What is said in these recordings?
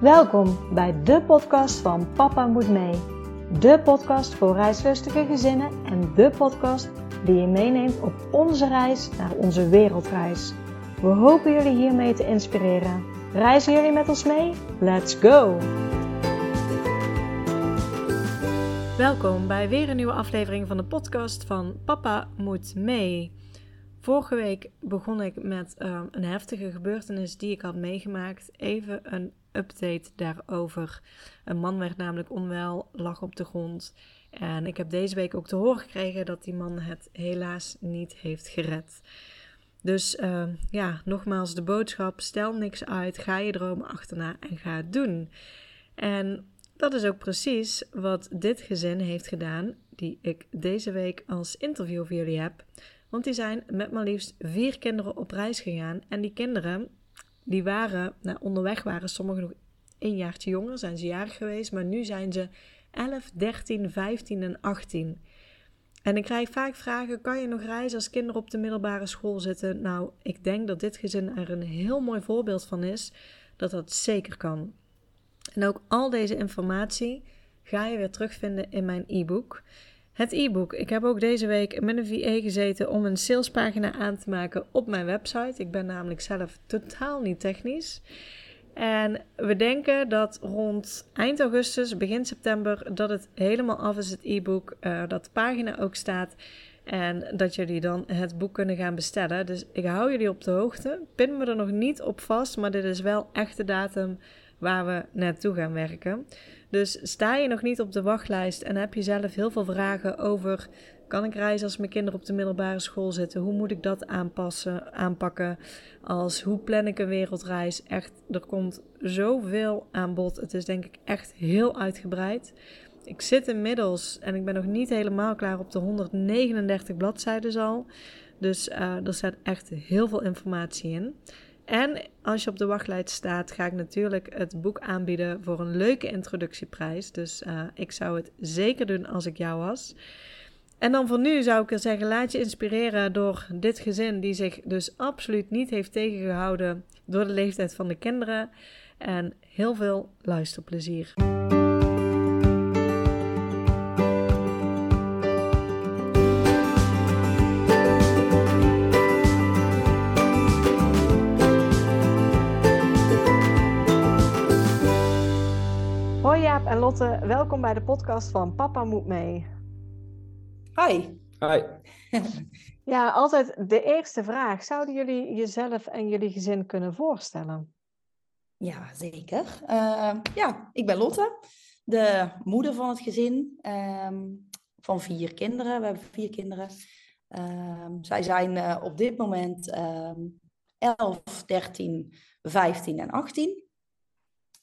Welkom bij de podcast van Papa Moet Mee. De podcast voor reislustige gezinnen en de podcast die je meeneemt op onze reis naar onze wereldreis. We hopen jullie hiermee te inspireren. Reizen jullie met ons mee? Let's go! Welkom bij weer een nieuwe aflevering van de podcast van Papa Moet Mee. Vorige week begon ik met uh, een heftige gebeurtenis die ik had meegemaakt. Even een update daarover. Een man werd namelijk onwel, lag op de grond. En ik heb deze week ook te horen gekregen dat die man het helaas niet heeft gered. Dus uh, ja, nogmaals de boodschap: stel niks uit, ga je dromen achterna en ga het doen. En dat is ook precies wat dit gezin heeft gedaan, die ik deze week als interview voor jullie heb. Want die zijn met maar liefst vier kinderen op reis gegaan. En die kinderen, die waren, nou, onderweg waren sommigen nog een jaartje jonger, zijn ze jarig geweest. Maar nu zijn ze 11, 13, 15 en 18. En ik krijg vaak vragen: kan je nog reizen als kinderen op de middelbare school zitten? Nou, ik denk dat dit gezin er een heel mooi voorbeeld van is dat dat zeker kan. En ook al deze informatie ga je weer terugvinden in mijn e-book. Het e-book. Ik heb ook deze week met een VA gezeten om een salespagina aan te maken op mijn website. Ik ben namelijk zelf totaal niet technisch. En we denken dat rond eind augustus, begin september, dat het helemaal af is, het e-book. Uh, dat de pagina ook staat. En dat jullie dan het boek kunnen gaan bestellen. Dus ik hou jullie op de hoogte. Pin me er nog niet op vast, maar dit is wel echt de datum waar we naartoe gaan werken. Dus sta je nog niet op de wachtlijst en heb je zelf heel veel vragen over: kan ik reizen als mijn kinderen op de middelbare school zitten? Hoe moet ik dat aanpassen, aanpakken? Als hoe plan ik een wereldreis? Echt, er komt zoveel aan bod. Het is denk ik echt heel uitgebreid. Ik zit inmiddels en ik ben nog niet helemaal klaar op de 139 bladzijden al. Dus uh, er staat echt heel veel informatie in. En als je op de wachtlijst staat, ga ik natuurlijk het boek aanbieden voor een leuke introductieprijs. Dus uh, ik zou het zeker doen als ik jou was. En dan voor nu zou ik er zeggen: laat je inspireren door dit gezin, die zich dus absoluut niet heeft tegengehouden door de leeftijd van de kinderen. En heel veel luisterplezier. Lotte, welkom bij de podcast van Papa Moet Mee. Hi. Hi. ja, altijd de eerste vraag. Zouden jullie jezelf en jullie gezin kunnen voorstellen? Ja, zeker. Uh, ja, ik ben Lotte, de moeder van het gezin ehm, van vier kinderen. We hebben vier kinderen. Uh, zij zijn uh, op dit moment 11, 13, 15 en 18.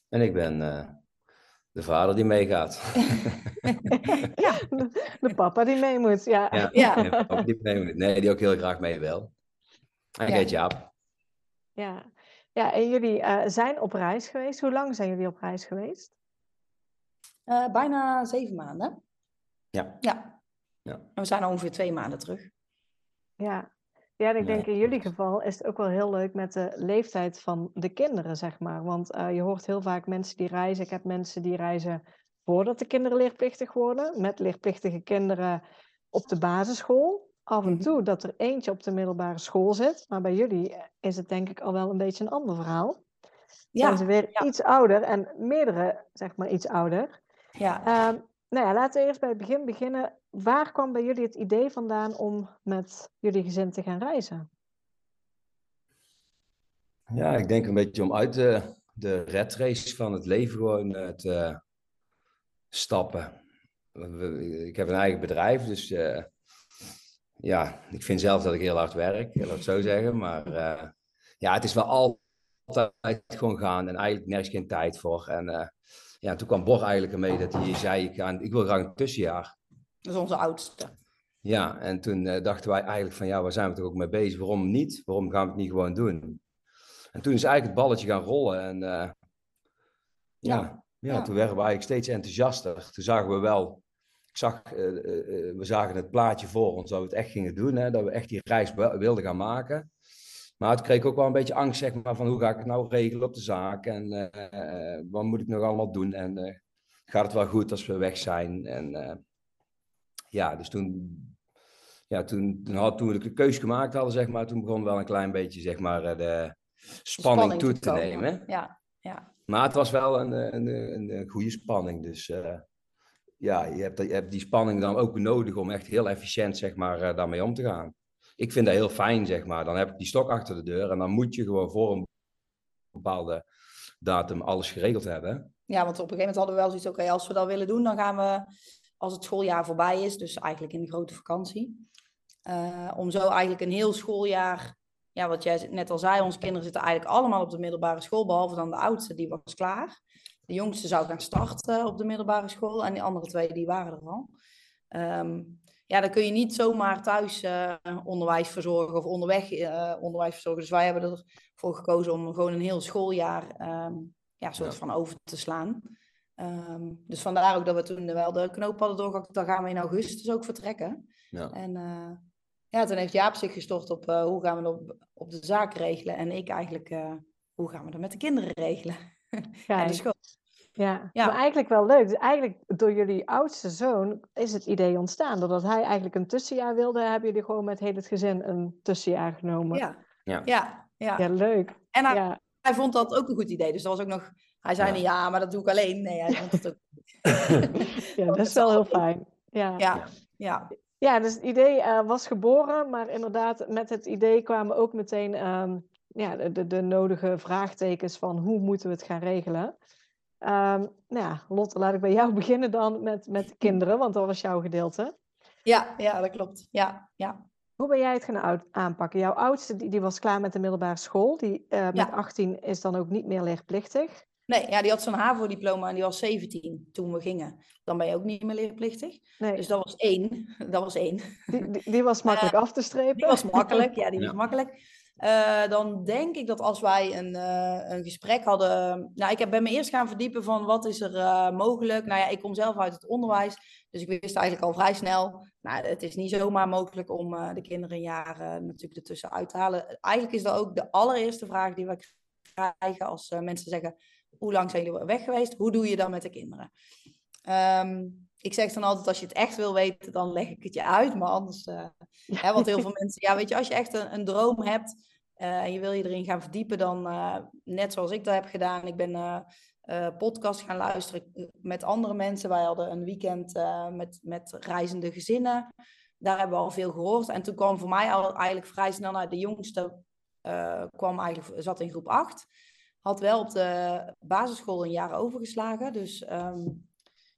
En ik ben eh, de vader die meegaat. ja, de, papa die mee moet. Ja, ja, ja. die mee moet. Nee, die ook heel graag mee wil. En ja. Jaap. Ja. ja, en jullie uh, zijn op reis geweest. Hoe lang zijn jullie op reis geweest? Uh, bijna zeven maanden. Ja. ja. ja. En we zijn ongeveer twee maanden terug. Ja, ja, en ik denk in jullie geval is het ook wel heel leuk met de leeftijd van de kinderen, zeg maar. Want uh, je hoort heel vaak mensen die reizen. Ik heb mensen die reizen voordat de kinderen leerplichtig worden, met leerplichtige kinderen op de basisschool. Af en toe dat er eentje op de middelbare school zit. Maar bij jullie is het denk ik al wel een beetje een ander verhaal. Ja. Zijn ze weer ja. iets ouder en meerdere, zeg maar, iets ouder. Ja. Uh, nou ja, laten we eerst bij het begin beginnen. Waar kwam bij jullie het idee vandaan om met jullie gezin te gaan reizen? Ja, ik denk een beetje om uit de, de van het leven gewoon uh, te stappen. Ik heb een eigen bedrijf, dus uh, ja, ik vind zelf dat ik heel hard werk, laat het zo zeggen. Maar uh, ja, het is wel altijd gewoon gaan en eigenlijk nergens geen tijd voor. En ja, toen kwam Bor eigenlijk ermee dat hij zei, ik, ga, ik wil graag een tussenjaar. Dat is onze oudste. Ja, en toen uh, dachten wij eigenlijk van, ja, waar zijn we toch ook mee bezig? Waarom niet? Waarom gaan we het niet gewoon doen? En toen is eigenlijk het balletje gaan rollen en uh, ja, ja, ja, toen werden we eigenlijk steeds enthousiaster. Toen zagen we wel, ik zag, uh, we zagen het plaatje voor ons dat we het echt gingen doen, hè, dat we echt die reis wilden gaan maken. Maar het kreeg ook wel een beetje angst, zeg maar, van hoe ga ik het nou regelen op de zaak en uh, wat moet ik nog allemaal doen en uh, gaat het wel goed als we weg zijn? En uh, ja, dus toen, ja, toen, toen, had, toen we de keuze gemaakt hadden, zeg maar, toen begon wel een klein beetje, zeg maar, de spanning, spanning toe te, te nemen. Ja, ja. Maar het was wel een, een, een, een goede spanning, dus ja, je hebt, je hebt die spanning dan ook nodig om echt heel efficiënt, zeg maar, daarmee om te gaan ik vind dat heel fijn, zeg maar. Dan heb ik die stok achter de deur en dan moet je gewoon voor een bepaalde datum alles geregeld hebben. Ja, want op een gegeven moment hadden we wel zoiets, oké, als we dat willen doen, dan gaan we, als het schooljaar voorbij is, dus eigenlijk in de grote vakantie, uh, om zo eigenlijk een heel schooljaar, ja, wat jij net al zei, onze kinderen zitten eigenlijk allemaal op de middelbare school, behalve dan de oudste, die was klaar. De jongste zou gaan starten op de middelbare school en die andere twee, die waren er al. Um, ja, dan kun je niet zomaar thuis uh, onderwijs verzorgen of onderweg uh, onderwijs verzorgen. Dus wij hebben ervoor gekozen om gewoon een heel schooljaar um, ja, soort van over te slaan. Um, dus vandaar ook dat we toen wel de knoop hadden doorgehakt. Dan gaan we in augustus ook vertrekken. Ja. En uh, ja, toen heeft Jaap zich gestort op hoe gaan we dat op, op de zaak regelen. En ik eigenlijk, hoe gaan we dat met de kinderen regelen? en de school. Ja, ja, maar eigenlijk wel leuk. Dus eigenlijk door jullie oudste zoon is het idee ontstaan. Doordat hij eigenlijk een tussenjaar wilde, hebben jullie gewoon met heel het gezin een tussenjaar genomen. Ja, ja, ja. ja. leuk. En hij, hij, vond dat ook een goed idee. Dus dat was ook nog... Hij zei niet, ja, maar dat doe ik alleen. Nee, hij vond het ook Ja, dat is wel heel fijn. Ja, ja. ja. ja. dus het idee uh, was geboren, maar inderdaad met het idee kwamen ook meteen um, ja, de, de, de nodige vraagtekens van hoe moeten we het gaan regelen. Um, nou ja, Lotte, laat ik bij jou beginnen dan met, met de kinderen, want dat was jouw gedeelte. Ja, ja dat klopt. Ja, ja. Hoe ben jij het gaan aanpakken? Jouw oudste die, die was klaar met de middelbare school. Die uh, met 18 is dan ook niet meer leerplichtig. Nee, ja, die had zo'n HAVO-diploma en die was 17 toen we gingen. Dan ben je ook niet meer leerplichtig. Nee. Dus dat was één. Dat was één. Die, die, die was makkelijk uh, af te strepen. Die was makkelijk, ja, die was makkelijk. Uh, dan denk ik dat als wij een, uh, een gesprek hadden. Nou, ik heb, ben me eerst gaan verdiepen van wat is er uh, mogelijk. Nou ja, ik kom zelf uit het onderwijs, dus ik wist eigenlijk al vrij snel. Nou, het is niet zomaar mogelijk om de kinderen een jaar natuurlijk ertussen uit te halen. Eigenlijk is dat ook de allereerste vraag die we krijgen als mensen zeggen: hoe lang zijn jullie weg geweest? Hoe doe je dat met de kinderen? Um, ik zeg dan altijd, als je het echt wil weten, dan leg ik het je uit. Maar anders, uh, hè, want heel veel mensen, ja, weet je, als je echt een, een droom hebt uh, en je wil je erin gaan verdiepen, dan uh, net zoals ik dat heb gedaan. Ik ben podcast gaan luisteren met andere mensen. Wij hadden een weekend met, met reizende gezinnen. Daar hebben we al veel gehoord. En toen kwam voor mij al eigenlijk vrij snel naar de jongste, kwam eigenlijk, zat in groep 8. Had wel op de basisschool een jaar overgeslagen. Dus um,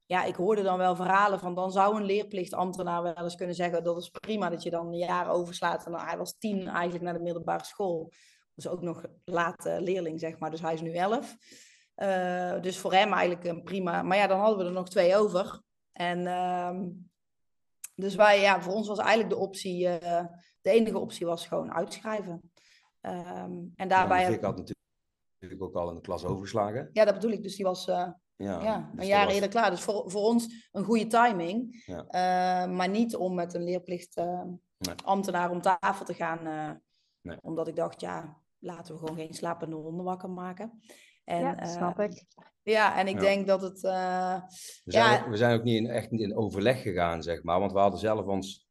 ja, ik hoorde dan wel verhalen van dan zou een leerplichtambtenaar wel eens kunnen zeggen dat is prima dat je dan een jaar overslaat. En dan, hij was tien eigenlijk naar de middelbare school. Dus ook nog late leerling, zeg maar. Dus hij is nu elf. Uh, dus voor hem eigenlijk een prima. Maar ja, dan hadden we er nog twee over. En uh, dus wij, ja, voor ons was eigenlijk de optie, uh, de enige optie was gewoon uitschrijven. Um, en daarbij. Ja, ik had natuurlijk ook al in de klas overgeslagen. Ja, dat bedoel ik. Dus die was ja, ja dus een jaar eerder klaar. Dus voor, voor ons een goede timing. Ja. Uh, maar niet om met een leerplicht uh, nee. ambtenaar om tafel te gaan. Uh, nee. Omdat ik dacht, ja, laten we gewoon geen slapende honden wakker maken. En, ja, snap ik. Ja, en ik ja. denk dat het... we, zijn ja, ook, we zijn ook niet in, echt niet in overleg gegaan, zeg maar. Want we hadden zelf ons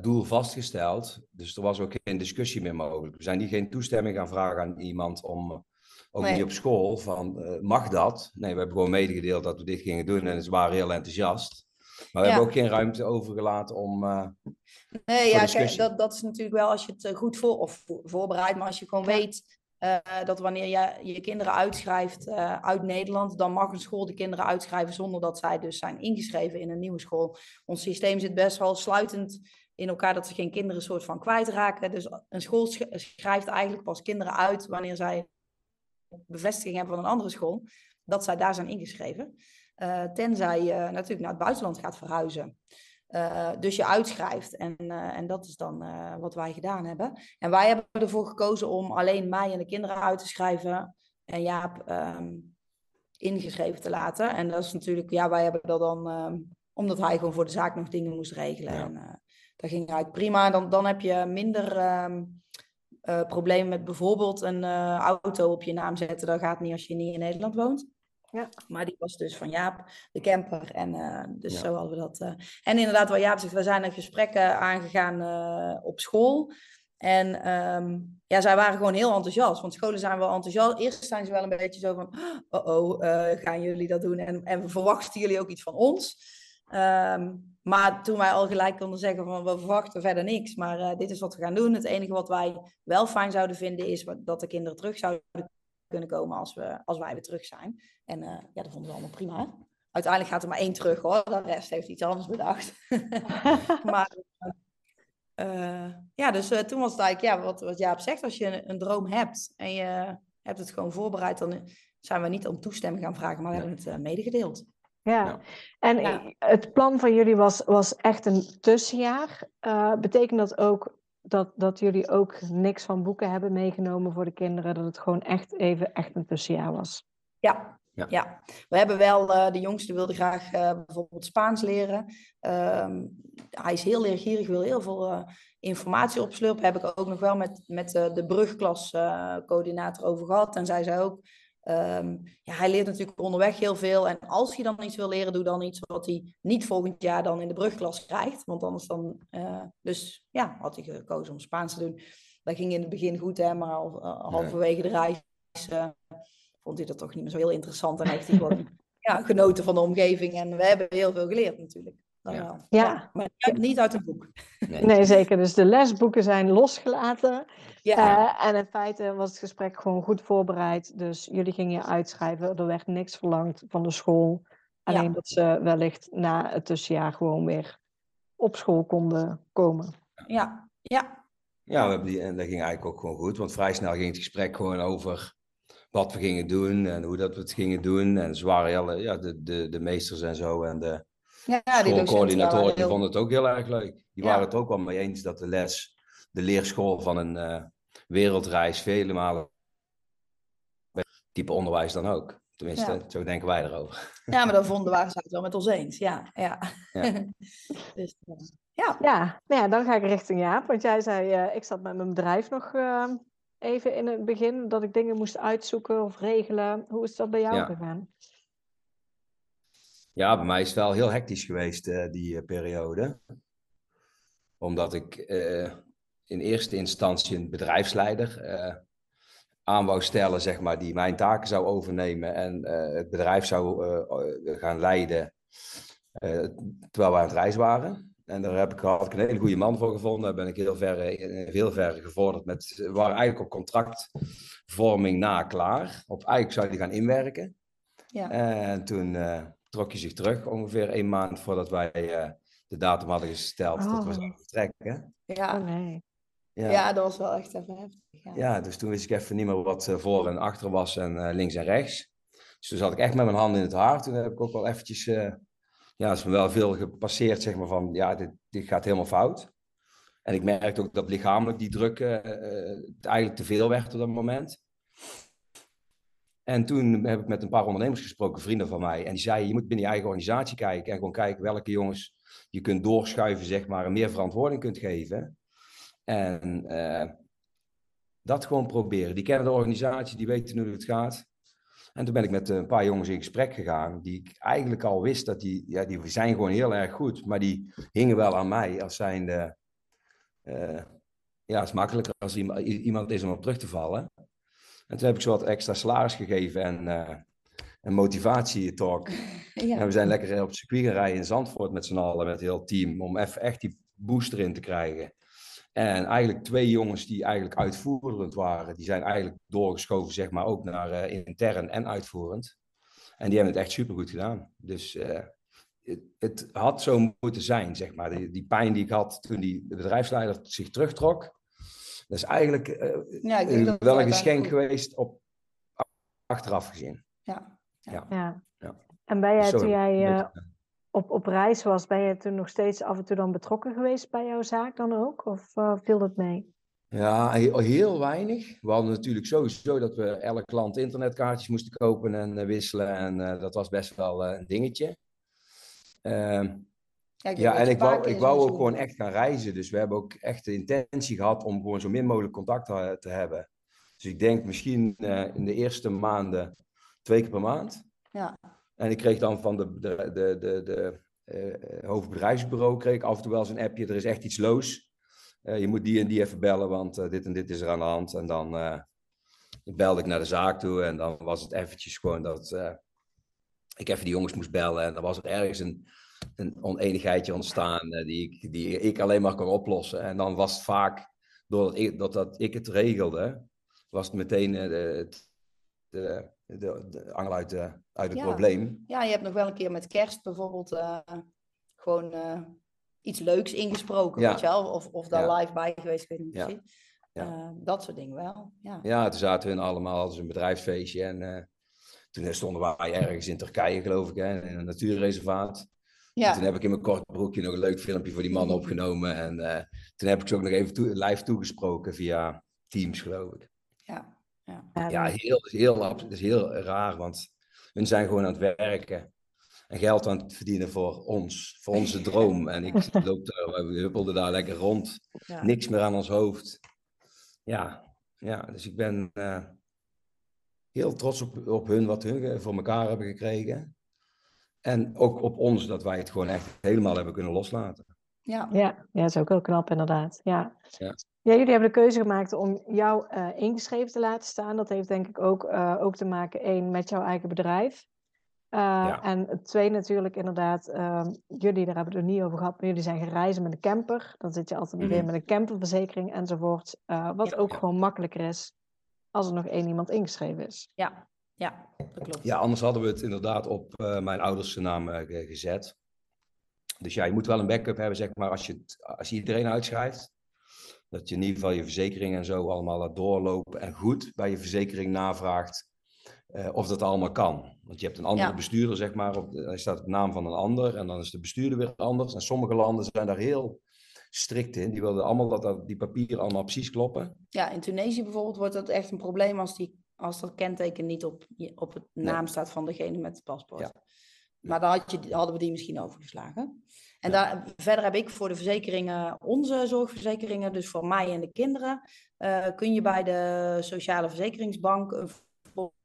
doel vastgesteld. Dus er was ook geen discussie meer mogelijk. We zijn niet geen toestemming gaan vragen aan iemand om ook nee. niet op school, van uh, mag dat? Nee, we hebben gewoon medegedeeld dat we dit gingen doen en ze waren heel enthousiast. Maar we ja. hebben ook geen ruimte overgelaten om. Uh, nee, ja, kijk, dat, dat is natuurlijk wel als je het eh, goed voor, of voorbereidt, maar als je gewoon ja. weet uh, dat wanneer je je kinderen uitschrijft uh, uit Nederland, dan mag een school de kinderen uitschrijven zonder dat zij dus zijn ingeschreven in een nieuwe school. Ons systeem zit best wel sluitend in elkaar dat ze geen kinderen soort van kwijtraken. Dus een school schrijft eigenlijk pas kinderen uit wanneer zij bevestiging hebben van een andere school, dat zij daar zijn ingeschreven. Uh, tenzij je natuurlijk naar het buitenland gaat verhuizen. Uh, dus je uitschrijft. En, uh, en dat is dan wat wij gedaan hebben. En wij hebben ervoor gekozen om alleen mij en de kinderen uit te schrijven. En Jaap um, ingeschreven te laten. En dat is natuurlijk, ja, wij hebben dat dan, um, omdat hij gewoon voor de zaak nog dingen moest regelen. Ja. En dat ging eigenlijk prima. Dan, dan heb je minder. Um, problemen met bijvoorbeeld een auto op je naam zetten. Dat gaat niet als je niet in Nederland woont. Ja. Maar die was dus van Jaap, de camper. En dus zo hadden we dat. En inderdaad, wat Jaap zegt, we zijn er gesprekken aangegaan op school. En ehm, ja, zij waren gewoon heel enthousiast. Want scholen zijn wel enthousiast. Eerst zijn ze wel een beetje zo van, oh oh, gaan jullie dat doen? En, en verwachten jullie ook iets van ons? Ehm, maar toen wij al gelijk konden zeggen van, we verwachten verder niks. Maar uh, dit is wat we gaan doen. Het enige wat wij wel fijn zouden vinden is dat de kinderen terug zouden kunnen komen als, we, als wij weer terug zijn. En uh, ja, dat vonden we allemaal prima. Uiteindelijk gaat er maar één terug hoor. De rest heeft iets anders bedacht. maar uh, ja, dus toen was het eigenlijk, ja, wat, wat Jaap zegt, als je een, een, droom hebt en je hebt het gewoon voorbereid, dan zijn we niet om toestemming gaan vragen, maar we hebben het medegedeeld. Ja, en ja. het plan van jullie was, was echt een tussenjaar. betekent dat ook dat, dat jullie ook niks van boeken hebben meegenomen voor de kinderen, dat het gewoon echt even echt een tussenjaar was? Ja, ja. ja. we hebben wel, uh, de jongste wilde graag uh, bijvoorbeeld Spaans leren. Uh, hij is heel leergierig, wil heel veel uh, informatie opslurpen. Heb ik ook nog wel met, met de brugklascoördinator over gehad. En zij zei ook, um, ja, hij leert natuurlijk onderweg heel veel. En als hij dan iets wil leren, doe dan iets wat hij niet volgend jaar dan in de brugklas krijgt. Want anders dan, dus ja, had hij gekozen om Spaans te doen. Dat ging in het begin goed, hè, maar al, halverwege de reis vond hij dat toch niet meer zo heel interessant. En heeft hij gewoon ja, genoten van de omgeving. En we hebben heel veel geleerd natuurlijk. Ja. ja. maar niet uit het boek. Nee. nee. zeker. Dus de lesboeken zijn losgelaten. Ja. Uh, en in feite was het gesprek gewoon goed voorbereid. Dus jullie gingen je uitschrijven. Er werd niks verlangd van de school. Alleen dat ze wellicht na het tussenjaar gewoon weer op school konden komen. Ja, ja. Ja, we hebben die, en dat ging eigenlijk ook gewoon goed. Want vrij snel ging het gesprek gewoon over wat we gingen doen en hoe dat we het gingen doen. En ze waren alle, ja, de, de, de meesters en zo en de ja, die coördinatoren heel... vonden het ook heel erg leuk. Die waren het ook wel mee eens dat de les, de leerschool van een uh, wereldreis vele malen type onderwijs dan ook. Tenminste, ja. zo denken wij erover. Ja, maar dan vonden waren ze het wel met ons eens. Ja, ja. ja. dus, uh, ja. Ja, nou ja, dan ga ik richting Jaap. Want jij zei, uh, ik zat met mijn bedrijf nog even in het begin dat ik dingen moest uitzoeken of regelen. Hoe is dat bij jou gegaan? Ja, bij mij is het wel heel hectisch geweest, uh, die uh, periode. Omdat ik uh, in eerste instantie een bedrijfsleider aan wou stellen, zeg maar, die mijn taken zou overnemen en het bedrijf zou gaan leiden terwijl wij aan het reis waren. En daar heb ik, had ik een hele goede man voor gevonden. Daar ben ik heel ver, heel ver gevorderd. Met, we waren eigenlijk op contractvorming na klaar. Op eigenlijk zou die gaan inwerken. Ja. En toen uh, trok hij zich terug, ongeveer een maand voordat wij uh, de datum hadden gesteld. Oh. Dat we zouden vertrekken. Ja. Oh, nee. Ja. ja. dat was wel echt even heftig. Ja. ja, dus toen wist ik even niet meer wat uh, voor en achter was en links en rechts. Dus toen zat ik echt met mijn handen in het haar. Toen heb ik ook wel eventjes ja, is me wel veel gepasseerd, zeg maar, van ja, dit, dit gaat helemaal fout. En ik merkte ook dat lichamelijk die druk uh, eigenlijk te veel werd op dat moment. En toen heb ik met een paar ondernemers gesproken, vrienden van mij. En die zeiden, je moet binnen je eigen organisatie kijken. En gewoon kijken welke jongens je kunt doorschuiven, zeg maar, en meer verantwoording kunt geven. En uh, dat gewoon proberen. Die kennen de organisatie, die weten hoe het gaat. En toen ben ik met een paar jongens in gesprek gegaan, die ik eigenlijk al wist dat die, ja, die zijn gewoon heel erg goed, maar die hingen wel aan mij als zijnde, uh, ja, het is makkelijker als iemand is om op terug te vallen. En toen heb ik zo wat extra salaris gegeven en uh, een motivatietalk. Ja. En we zijn lekker op het circuit gaan rijden in Zandvoort met z'n allen, met het heel team, om even echt die booster in te krijgen. En eigenlijk twee jongens die eigenlijk uitvoerend waren, die zijn eigenlijk doorgeschoven, zeg maar, ook naar uh, intern en uitvoerend. En die hebben het echt supergoed gedaan. Dus uh, het, het, had zo moeten zijn, zeg maar. Die, die, pijn die ik had toen die bedrijfsleider zich terugtrok, dat is eigenlijk uh, ja, wel een geschenk geweest op achteraf gezien. Ja. Ja. ja. ja. En ben jij, toen jij op, op reis was, ben je toen nog steeds af en toe dan betrokken geweest bij jouw zaak dan ook? Of uh, viel dat mee? Ja, heel, heel, weinig. We hadden natuurlijk sowieso dat we elke klant internetkaartjes moesten kopen en uh, wisselen. En uh, dat was best wel een dingetje. Ik Ja, en ik wou, ik wou ook gewoon echt gaan reizen. Dus we hebben ook echt de intentie gehad om gewoon zo min mogelijk contact te, te hebben. Dus ik denk misschien eh, in de eerste maanden twee keer per maand. Ja. En ik kreeg dan van de, de, de, de, de eh, hoofdbedrijfsbureau kreeg ik af en toe wel eens een appje. Er is echt iets los. Eh, je moet die en die even bellen, want eh, dit en dit is er aan de hand. En dan eh, belde ik naar de zaak toe en dan was het eventjes gewoon dat eh, ik even die jongens moest bellen. En dan was er ergens een, een oneenigheidje ontstaan eh, die, ik, die ik alleen maar kon oplossen. En dan was het vaak, doordat ik, dat, dat ik het regelde, was het meteen eh, de, de, de, de angel uit, de, uit het Ja. probleem. Ja, je hebt nog wel een keer met kerst bijvoorbeeld eh, gewoon iets leuks ingesproken, Ja. weet je wel? Of, of daar Ja. live bij geweest, ik weet niet precies. Ja. Dat soort dingen wel, ja. Ja, toen zaten we allemaal als een bedrijfsfeestje. En toen stonden wij ergens in Turkije, geloof ik, hè, in een natuurreservaat. En Ja, toen heb ik in mijn kort broekje nog een leuk filmpje voor die man opgenomen. En eh, toen heb ik ze ook nog even toe- live toegesproken via Teams, geloof ik. ja, ja. Ja, heel, heel, abs- het is heel raar, want hun zijn gewoon aan het werken. En geld aan het verdienen voor ons, voor onze droom. En ik loop daar, we huppelden daar lekker rond. ja. Niks meer aan ons hoofd. Ja, ja dus ik ben eh, heel trots op, op hun, wat hun ge- voor elkaar hebben gekregen. En ook op ons, dat wij het gewoon echt helemaal hebben kunnen loslaten. ja. Ja, ja, dat is ook heel knap inderdaad. Ja. Ja. Ja, jullie hebben de keuze gemaakt om jou eh, ingeschreven te laten staan. Dat heeft denk ik ook, eh, ook te maken, één, met jouw eigen bedrijf. Eh, Ja. En twee natuurlijk inderdaad, ehm, jullie, daar hebben we het er niet over gehad, maar jullie zijn gaan reizen met een camper. Dan zit je altijd meteen Mhm. met een camperverzekering enzovoort. eh, wat Ja. ook gewoon makkelijker is als er nog één iemand ingeschreven is. Ja, ja, dat klopt. Ja, anders hadden we het inderdaad op eh, mijn ouders naam eh, ge- gezet. Dus ja, je moet wel een backup hebben, zeg maar, als je, het- als je iedereen uitschrijft. Dat je in ieder geval je verzekering en zo allemaal laat doorlopen en goed bij je verzekering navraagt eh, of dat allemaal kan. Want je hebt een andere Ja. bestuurder, zeg maar, op, hij staat op de naam van een ander en dan is de bestuurder weer anders. En sommige landen zijn daar heel strikt in. Die wilden allemaal dat, dat die papieren allemaal precies kloppen. Ja, in Tunesië bijvoorbeeld wordt dat echt een probleem als, die, als dat kenteken niet op, op het naam staat van degene met het paspoort. Ja. Maar dan had je, hadden we die misschien overgeslagen. En daar, verder heb ik voor de verzekeringen, onze zorgverzekeringen, dus voor mij en de kinderen, eh, kun je bij de Sociale Verzekeringsbank een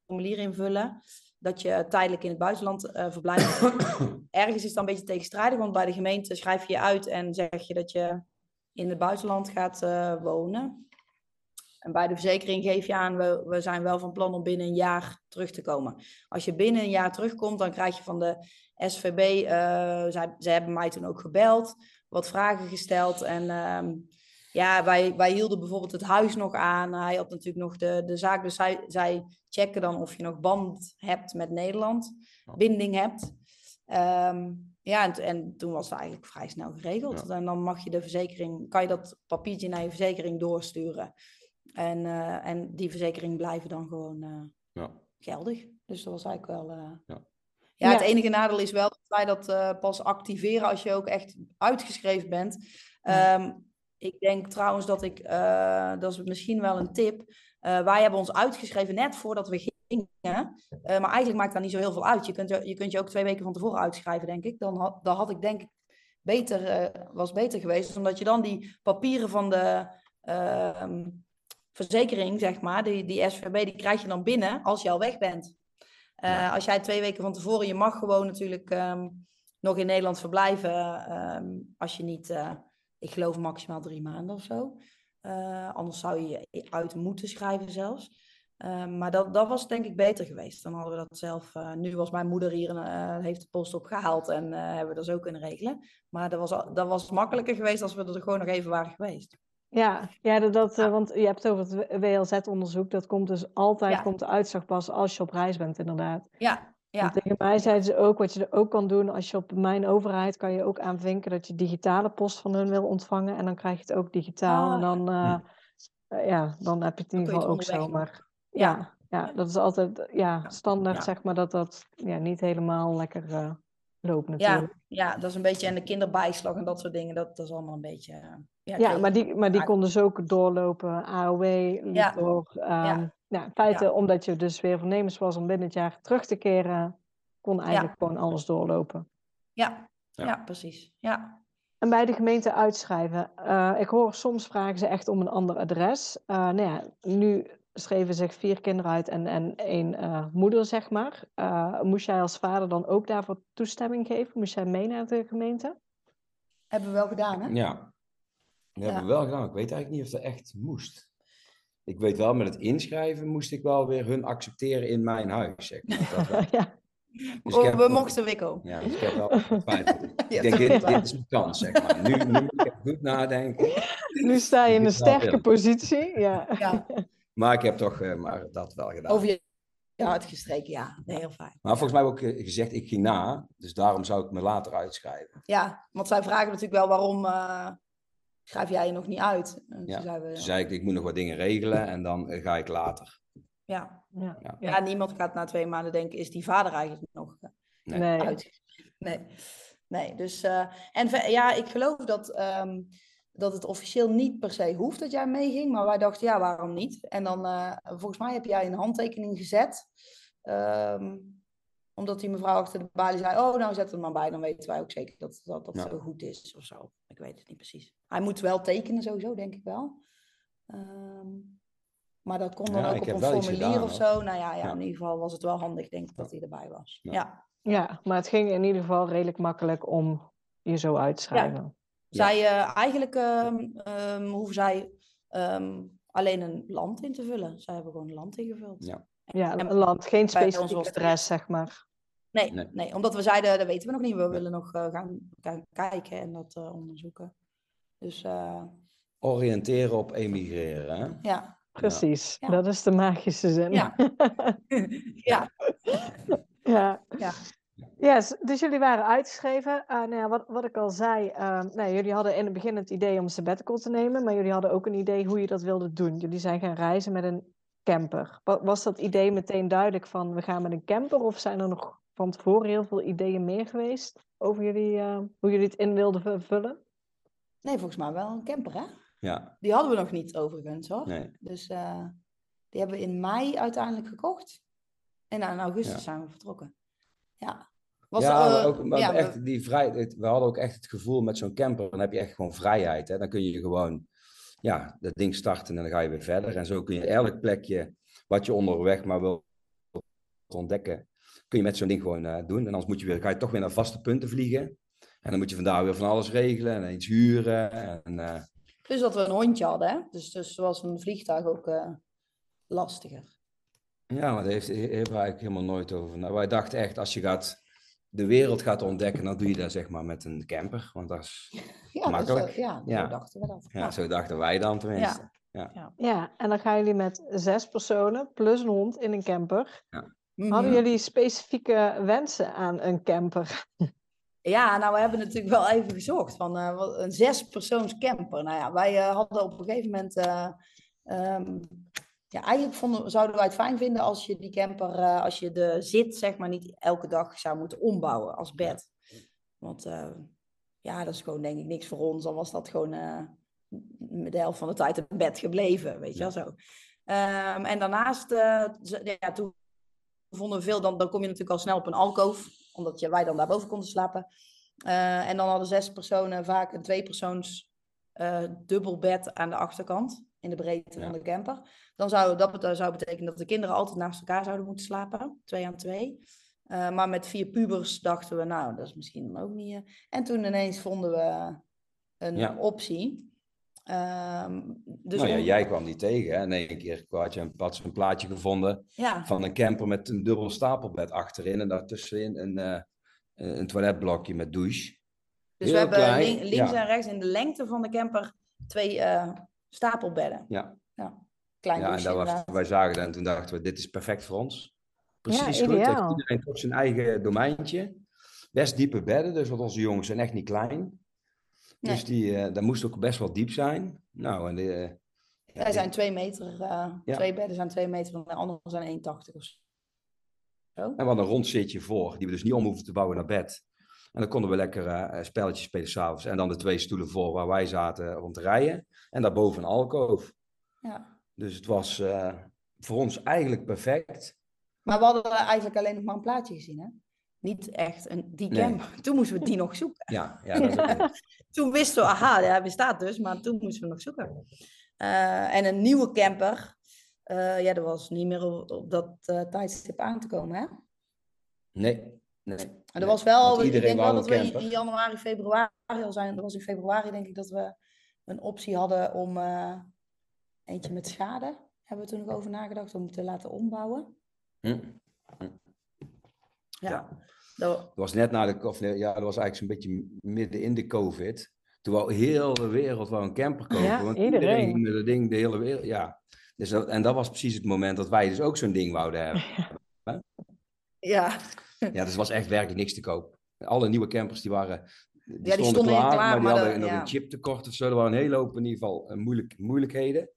formulier invullen dat je tijdelijk in het buitenland eh, verblijft. Ergens is het dan een beetje tegenstrijdig, want bij de gemeente schrijf je je uit en zeg je dat je in het buitenland gaat eh, wonen. En bij de verzekering geef je aan, we, we zijn wel van plan om binnen een jaar terug te komen. Als je binnen een jaar terugkomt, dan krijg je van de SVB, eh zij, zij hebben mij toen ook gebeld, wat vragen gesteld. En ehm, ja, wij, wij hielden bijvoorbeeld het huis nog aan. Hij had natuurlijk nog de, de zaak, dus zij, zij checken dan of je nog band hebt met Nederland, binding hebt. Ehm, ja, en, en toen was het eigenlijk vrij snel geregeld. En dan mag je de verzekering, kan je dat papiertje naar je verzekering doorsturen. En, eh, en die verzekering blijven dan gewoon eh, Ja. geldig. Dus dat was eigenlijk wel. eh, Ja. Ja, het enige nadeel is wel dat wij dat eh, pas activeren als je ook echt uitgeschreven bent. Ja. Ehm, ik denk trouwens dat ik, eh, dat is misschien wel een tip. eh, wij hebben ons uitgeschreven net voordat we gingen. Eh, maar eigenlijk maakt dat niet zo heel veel uit. Je kunt, je je kunt je ook twee weken van tevoren uitschrijven, denk ik. Dan had, dan had ik denk ik beter, eh, was beter geweest. Omdat je dan die papieren van de ehm, verzekering, zeg maar, die, die SVB, die krijg je dan binnen als je al weg bent. Eh, Ja. Als jij twee weken van tevoren, je mag gewoon natuurlijk ehm, nog in Nederland verblijven. ehm, als je niet, eh, ik geloof maximaal drie maanden of zo. Eh, anders zou je je uit moeten schrijven zelfs. Ehm, maar dat, dat was denk ik beter geweest. Dan hadden we dat zelf. nu was mijn moeder hier en heeft de post opgehaald en hebben we dat zo kunnen regelen. Maar dat was, dat was makkelijker geweest als we er gewoon nog even waren geweest. Ja, ja dat, dat, eh, Ja. want je hebt het over het WLZ-onderzoek. Dat komt dus altijd, Ja. komt de uitslag pas als je op reis bent inderdaad. Ja, ja, tegen mij zeiden ze ook, wat je er ook kan doen, als je op mijn overheid kan je ook aanvinken dat je digitale post van hun wil ontvangen. En dan krijg je het ook digitaal. Ah, en dan, eh, eh, ja, dan heb je het in ieder geval ook zo. onderweg Maar ja, ja, dat is altijd ja, standaard, Ja. zeg maar, dat dat ja, niet helemaal lekker loopt ja, natuurlijk. ja, dat is een beetje. En de kinderbijslag en dat soort dingen, dat, dat is allemaal een beetje. Ja, maar die, maar die Ja. kon dus ook doorlopen. AOW Ja. door. ehm, ja. in feite, omdat je dus weer voornemens was om binnen het jaar terug te keren, kon eigenlijk gewoon alles doorlopen. ja, Ja. Ja, precies. Ja. En bij de gemeente uitschrijven. Eh, ik hoor soms vragen ze echt om een ander adres. Eh, nou ja, nu schreven zich vier kinderen uit en, en één eh, moeder, zeg maar. Eh, moest jij als vader dan ook daarvoor toestemming geven? Moest jij mee naar de gemeente? Hebben we wel gedaan, hè? Ja, dat hebben we wel gedaan. Ik weet eigenlijk niet of dat echt moest. Ik weet wel, met het inschrijven moest ik wel weer hun accepteren in mijn huis. Zeg maar. Dat wel. ja. Dus Oh, heb we mochten Wikko. Ja, dus ik heb wel getwijfeld. Ja, Ik denk, dit, is mijn kans, zeg maar. Nu, nu moet ik goed nadenken. Nu sta je in een sterke positie. Ja. Ja, Maar ik heb toch eh, maar dat wel gedaan. over je je uitgestreken, ja. Nee, heel fijn. Maar volgens mij heb ik ook eh, gezegd, ik ging na. Dus daarom zou ik me later uitschrijven. Ja, want zij vragen natuurlijk wel waarom eh, schrijf jij je nog niet uit? En Ja, toen zeiden we, Toen zei ik, ik moet nog wat dingen regelen en dan eh, ga ik later. ja. Ja. Ja. ja, niemand gaat na twee maanden denken, is die vader eigenlijk nog eh, Nee. Nee. uitgeschreven? Nee. Nee, dus... eh, en ja, ik geloof dat, ehm, dat het officieel niet per se hoeft dat jij meeging. Maar wij dachten, ja, waarom niet? En dan, eh, volgens mij heb jij een handtekening gezet. ehm, omdat die mevrouw achter de balie zei, oh, nou zet het maar bij. Dan weten wij ook zeker dat dat, dat Ja. zo goed is of zo. Ik weet het niet precies. Hij moet wel tekenen sowieso, denk ik wel. Ehm, maar dat kon dan Ja, ook op een formulier gedaan, of zo. Nou ja, ja, Ja. in ieder geval was het wel handig, denk ik, dat hij erbij was. Ja. ja. ja, maar het ging in ieder geval redelijk makkelijk om je zo uit te schrijven. Zij eh, eigenlijk ehm, ehm, hoeven zij ehm, alleen een land in te vullen. Zij hebben gewoon een land ingevuld. Ja. Ja, En een land, geen bij ons specifiek was het- adres, zeg maar. Nee, Nee. nee. omdat we zeiden, dat weten we nog niet. We willen nog eh, gaan, gaan kijken en dat eh, onderzoeken. Dus eh, Oriënteren op emigreren, hè? ja. Precies, Ja. dat is de magische zin. Ja. ja. Ja. Ja. Yes, dus jullie waren uitgeschreven. Eh, nou ja, wat, wat ik al zei, eh, nou, jullie hadden in het begin het idee om een sabbatical te nemen, maar jullie hadden ook een idee hoe je dat wilde doen. Jullie zijn gaan reizen met een camper. Wa- Was dat idee meteen duidelijk van we gaan met een camper of zijn er nog van tevoren heel veel ideeën meer geweest over jullie, eh, hoe jullie het in wilden vullen? Nee, volgens mij wel een camper, hè? Ja, Die hadden we nog niet overigens, hoor. nee. Dus eh, die hebben we in mei uiteindelijk gekocht. En in augustus Ja. zijn we vertrokken. Ja. Was, ja, eh, ook, maar ja, we- echt die vrij, het- we hadden ook echt het gevoel met zo'n camper, dan heb je echt gewoon vrijheid. Hè? Dan kun je gewoon ja, dat ding starten en dan ga je weer verder. En zo kun je elk plekje wat je onderweg maar wil ontdekken, kun je met zo'n ding gewoon eh, doen. En anders moet je weer, ga je toch weer naar vaste punten vliegen. En dan moet je vandaar weer van alles regelen en iets huren. En, Plus dat we een hondje hadden, hè? Dus, dus was een vliegtuig ook eh, lastiger. ja, maar daar heeft, we eigenlijk helemaal nooit over. Nou, wij dachten echt, als je gaat, de wereld gaat ontdekken, dan doe je dat zeg maar met een camper. Want dat is, Ja, dus, Makkelijk. ja, Ja. zo dachten we dat. ja, Ja. zo dachten wij dan tenminste. Ja, en dan gaan jullie met zes personen plus een hond in een camper. Mhm. Hadden jullie specifieke wensen aan een camper? Ja, nou, we hebben natuurlijk wel even gezocht van eh, wat- een zespersoons camper. Nou ja, wij eh, hadden op een gegeven moment... eh, ehm, ja, eigenlijk vonden, zouden wij het fijn vinden als je die camper, eh, als je de zit, zeg maar, niet elke dag zou moeten ombouwen als bed. Want eh, ja, dat is gewoon denk ik niks voor ons. Dan was dat gewoon eh, de helft van de tijd een bed gebleven, weet je wel zo. Ehm, en daarnaast, ja, toen vonden we veel, dan, dan kom je natuurlijk al snel op een alkoof, omdat je, wij dan daarboven konden slapen. En dan hadden zes personen vaak een tweepersoons eh dubbelbed aan de achterkant, in de breedte Ja. van de camper. Dan zou dat zou betekenen dat de kinderen altijd naast elkaar zouden moeten slapen, twee aan twee. Eh, maar met vier pubers dachten we, nou, dat is misschien dan ook niet. eh. En toen ineens vonden we een Ja. optie. Ehm, dus nou ja, om- jij kwam die tegen. Hè? Één keer had je een, had een plaatje gevonden ja, van een camper met een dubbel stapelbed achterin. En daartussenin een, een toiletblokje met douche. Dus Heel we hebben klein, links ja. en rechts in de lengte van de camper twee eh, stapelbedden. Ja, Klein ja en dat was, wij zagen dat en toen dachten we, dit is perfect voor ons. Precies Ja, goed. Heeft iedereen toch zijn eigen domeintje. Best diepe bedden, dus want onze jongens zijn echt niet klein. Dus die, eh dat moest ook best wel diep zijn. Nou, en de, eh, ja, Wij die- zijn twee meter, eh, Ja. twee bedden zijn twee meter, en de andere zijn 1,80 of zo. En we hadden een rond zitje voor, die we dus niet om hoefden te bouwen naar bed. En dan konden we lekker eh, spelletjes spelen s'avonds. En dan de twee stoelen voor waar wij zaten rond te rijden. En daarboven een alkoof. Ja. Dus het was eh, voor ons eigenlijk perfect. Maar we hadden eigenlijk alleen nog maar een plaatje gezien, hè? niet echt een, die Nee. camper. Toen moesten we die nog zoeken. Ja, ja, dat is ook een- Toen wisten we, aha, hij bestaat dus, maar toen moesten we nog zoeken. Eh, en een nieuwe camper, eh, ja, dat was niet meer op, op dat eh, tijdstip aan te komen, hè? Nee, nee. Maar er Nee, was wel, want ik denk wel dat we in- januari, februari al zijn. Dat was in februari denk ik dat we een optie hadden om eh, eentje met schade. Hebben we toen nog over nagedacht om te laten ombouwen. Hm. Ja. Ja. Dat, was net na de, of nee, ja, dat was eigenlijk zo'n beetje midden in de COVID. Toen wou heel de wereld wou een camper kopen. Ja, want iedereen. iedereen ging met dat ding de hele wereld. Ja. Dus dat, en dat was precies het moment dat wij dus ook zo'n ding wouden hebben. ja. Ja, dus er was echt werkelijk niks te koop. Alle nieuwe campers die waren. Die, die stonden, klaar, klaar, maar die maar hadden de- nog ja. een chiptekort of zo. Er waren een hele hoop in ieder geval eh, moeilijk, moeilijkheden.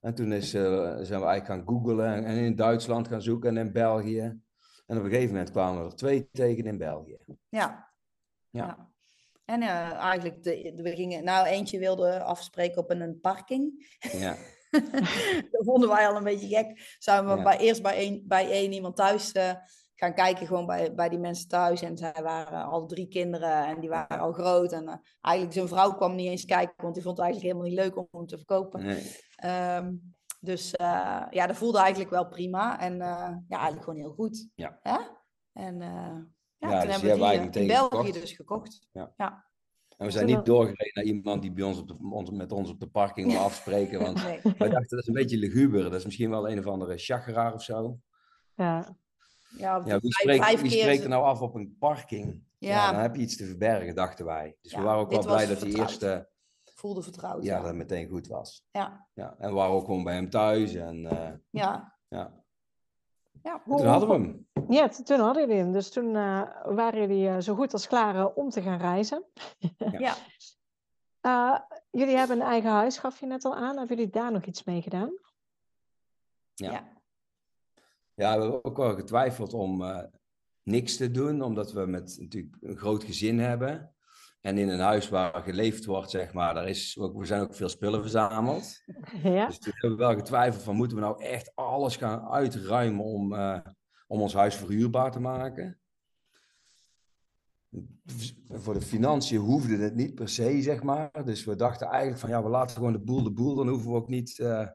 En toen is, eh, zijn we eigenlijk gaan googlen en, in Duitsland gaan zoeken en in België. En op een gegeven moment kwamen er twee tegen in België. Ja. Ja. ja. En eh, eigenlijk, de, de- we gingen, nou eentje wilde afspreken op een, een parking. Ja, dat vonden wij al een beetje gek. Zijn we Ja. bij, eerst bij één, bij één iemand thuis gaan kijken, gewoon bij, bij die mensen thuis. En zij waren al drie kinderen en die waren al groot. En eh, eigenlijk zijn vrouw kwam niet eens kijken, want die vond het eigenlijk helemaal niet leuk om hem te verkopen. nee. Ehm, dus eh, ja, dat voelde eigenlijk wel prima. En eh, ja, eigenlijk gewoon heel goed. Ja. Hè? En eh, ja, Ja, toen dus hebben we die in België meteen dus gekocht. En we zijn niet doorgereden naar iemand die bij ons, op de, ons, met ons op de parking wil afspreken. Want Nee. wij dachten, dat is een beetje luguber. Dat is misschien wel een of andere chageraar of zo. Ja. Ja, Ja, wie spreekt, vijf wie keer spreekt is- er nou af op een parking? Ja. Ja. dan heb je iets te verbergen, dachten wij. Dus we waren ook wel blij dat die eerste voelde vertrouwd. ja, Ja, dat meteen goed was. ja. Ja, en we waren ook gewoon bij hem thuis. En eh, ja. ja, ja. toen hadden we hem. Ja, toen hadden jullie hem. Dus toen eh, waren jullie eh, zo goed als klaar om te gaan reizen. Ja. Eh, jullie hebben een eigen huis, gaf je net al aan. Hebben jullie daar nog iets mee gedaan? Ja. Ja. We hebben ook wel getwijfeld om eh, niks te doen, omdat we met natuurlijk een groot gezin hebben. En in een huis waar geleefd wordt, zeg maar, daar is ook, we zijn ook veel spullen verzameld. Ja. Dus toen hebben we wel getwijfeld van, moeten we nou echt alles gaan uitruimen om, eh, om ons huis verhuurbaar te maken? Voor de financiën hoefde het niet per se, zeg maar. Dus we dachten eigenlijk van, ja, we laten gewoon de boel de boel. Dan hoeven we ook niet eh,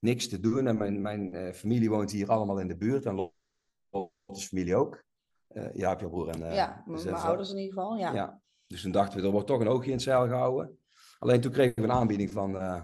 niks te doen. En mijn, mijn eh, familie woont hier allemaal in de buurt. En Lotte's familie ook. Ja, heb je broer en... eh, ja, dus mijn ouders in ieder geval. Ja. ja. Dus toen dachten we, er wordt toch een oogje in het zeil gehouden. Alleen toen kregen we een aanbieding van eh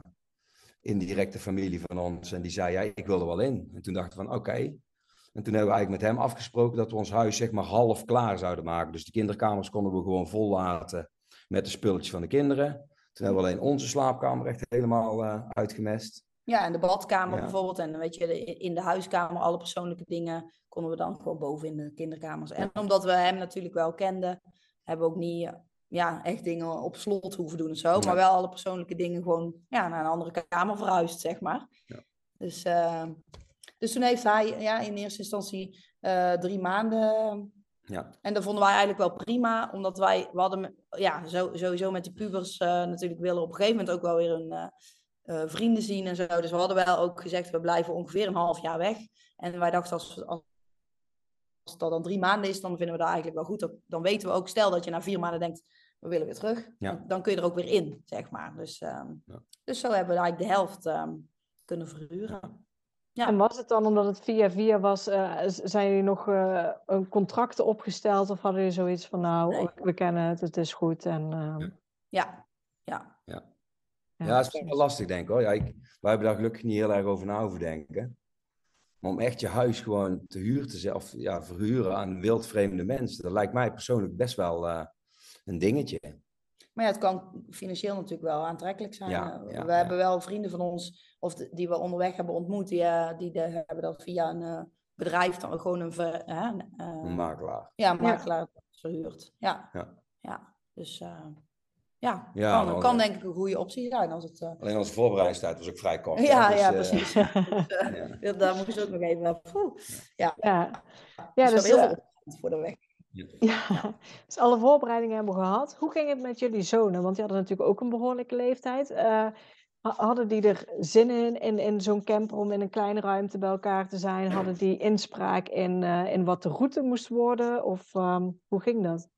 indirecte familie van ons. En die zei, ja, ik wil er wel in. En toen dachten we van, oké. En toen hebben we eigenlijk met hem afgesproken dat we ons huis zeg maar half klaar zouden maken. Dus de kinderkamers konden we gewoon vol laten met de spulletjes van de kinderen. Toen hebben we alleen onze slaapkamer echt helemaal uitgemest. Ja, en de badkamer Ja. bijvoorbeeld. En weet je, in de huiskamer, alle persoonlijke dingen, konden we dan gewoon boven in de kinderkamers. En omdat we hem natuurlijk wel kenden, hebben we ook niet ja, echt dingen op slot hoeven doen of zo. Maar wel alle persoonlijke dingen gewoon ja, naar een andere kamer verhuisd, zeg maar. Ja. Dus, eh, dus toen heeft hij ja, in eerste instantie eh, drie maanden Ja, En dat vonden wij eigenlijk wel prima, omdat wij, we hadden ja, zo, sowieso met die pubers eh, natuurlijk willen op een gegeven moment ook wel weer een eh, vrienden zien en zo. Dus we hadden wel ook gezegd, we blijven ongeveer een half jaar weg. En wij dachten, als, als, als dat dan drie maanden is, dan vinden we dat eigenlijk wel goed. Dan, dan weten we ook, stel dat je na vier maanden denkt, we willen weer terug. Ja. Dan, dan kun je er ook weer in, zeg maar. Dus, ehm, Ja. dus zo hebben we eigenlijk de helft ehm, kunnen verhuren. Ja. En was het dan omdat het via via was, eh, zijn jullie nog eh, een contract opgesteld of hadden jullie zoiets van nou, Nee. we kennen het, het is goed en ehm, Ja, ja. Ja. Ja, dat is wel lastig, denk ik hoor. Ja, ik, wij hebben daar gelukkig niet heel erg over na hoeven denken. Maar om echt je huis gewoon te huur te zetten, of ja, verhuren aan wildvreemde mensen, dat lijkt mij persoonlijk best wel eh, een dingetje. Maar ja, het kan financieel natuurlijk wel aantrekkelijk zijn. Ja, Eh, ja, we ja. hebben wel vrienden van ons, of de- die we onderweg hebben ontmoet, die, eh, die de- hebben dat via een eh, bedrijf dan gewoon een, ver, een, eh, Een makelaar. ja, een makelaar verhuurd. Ja, Ja. ja. dus eh, ja, Ja, kan, kan denk ik een goede optie zijn als het... eh, Alleen onze voorbereidingstijd was ook vrij kort. ja, dus, ja, eh, precies. ja. Ja, Daar moeten ze ook nog even... Poeh. ja. ja, Ja, dus, heel eh, veel voor de weg. ja, dus alle voorbereidingen hebben we gehad. Hoe ging het met jullie zonen? Want die hadden natuurlijk ook een behoorlijke leeftijd. Eh, hadden die er zin in, in, in zo'n camper om in een kleine ruimte bij elkaar te zijn? Hadden die inspraak in, uh, in wat de route moest worden? Of um, hoe ging dat?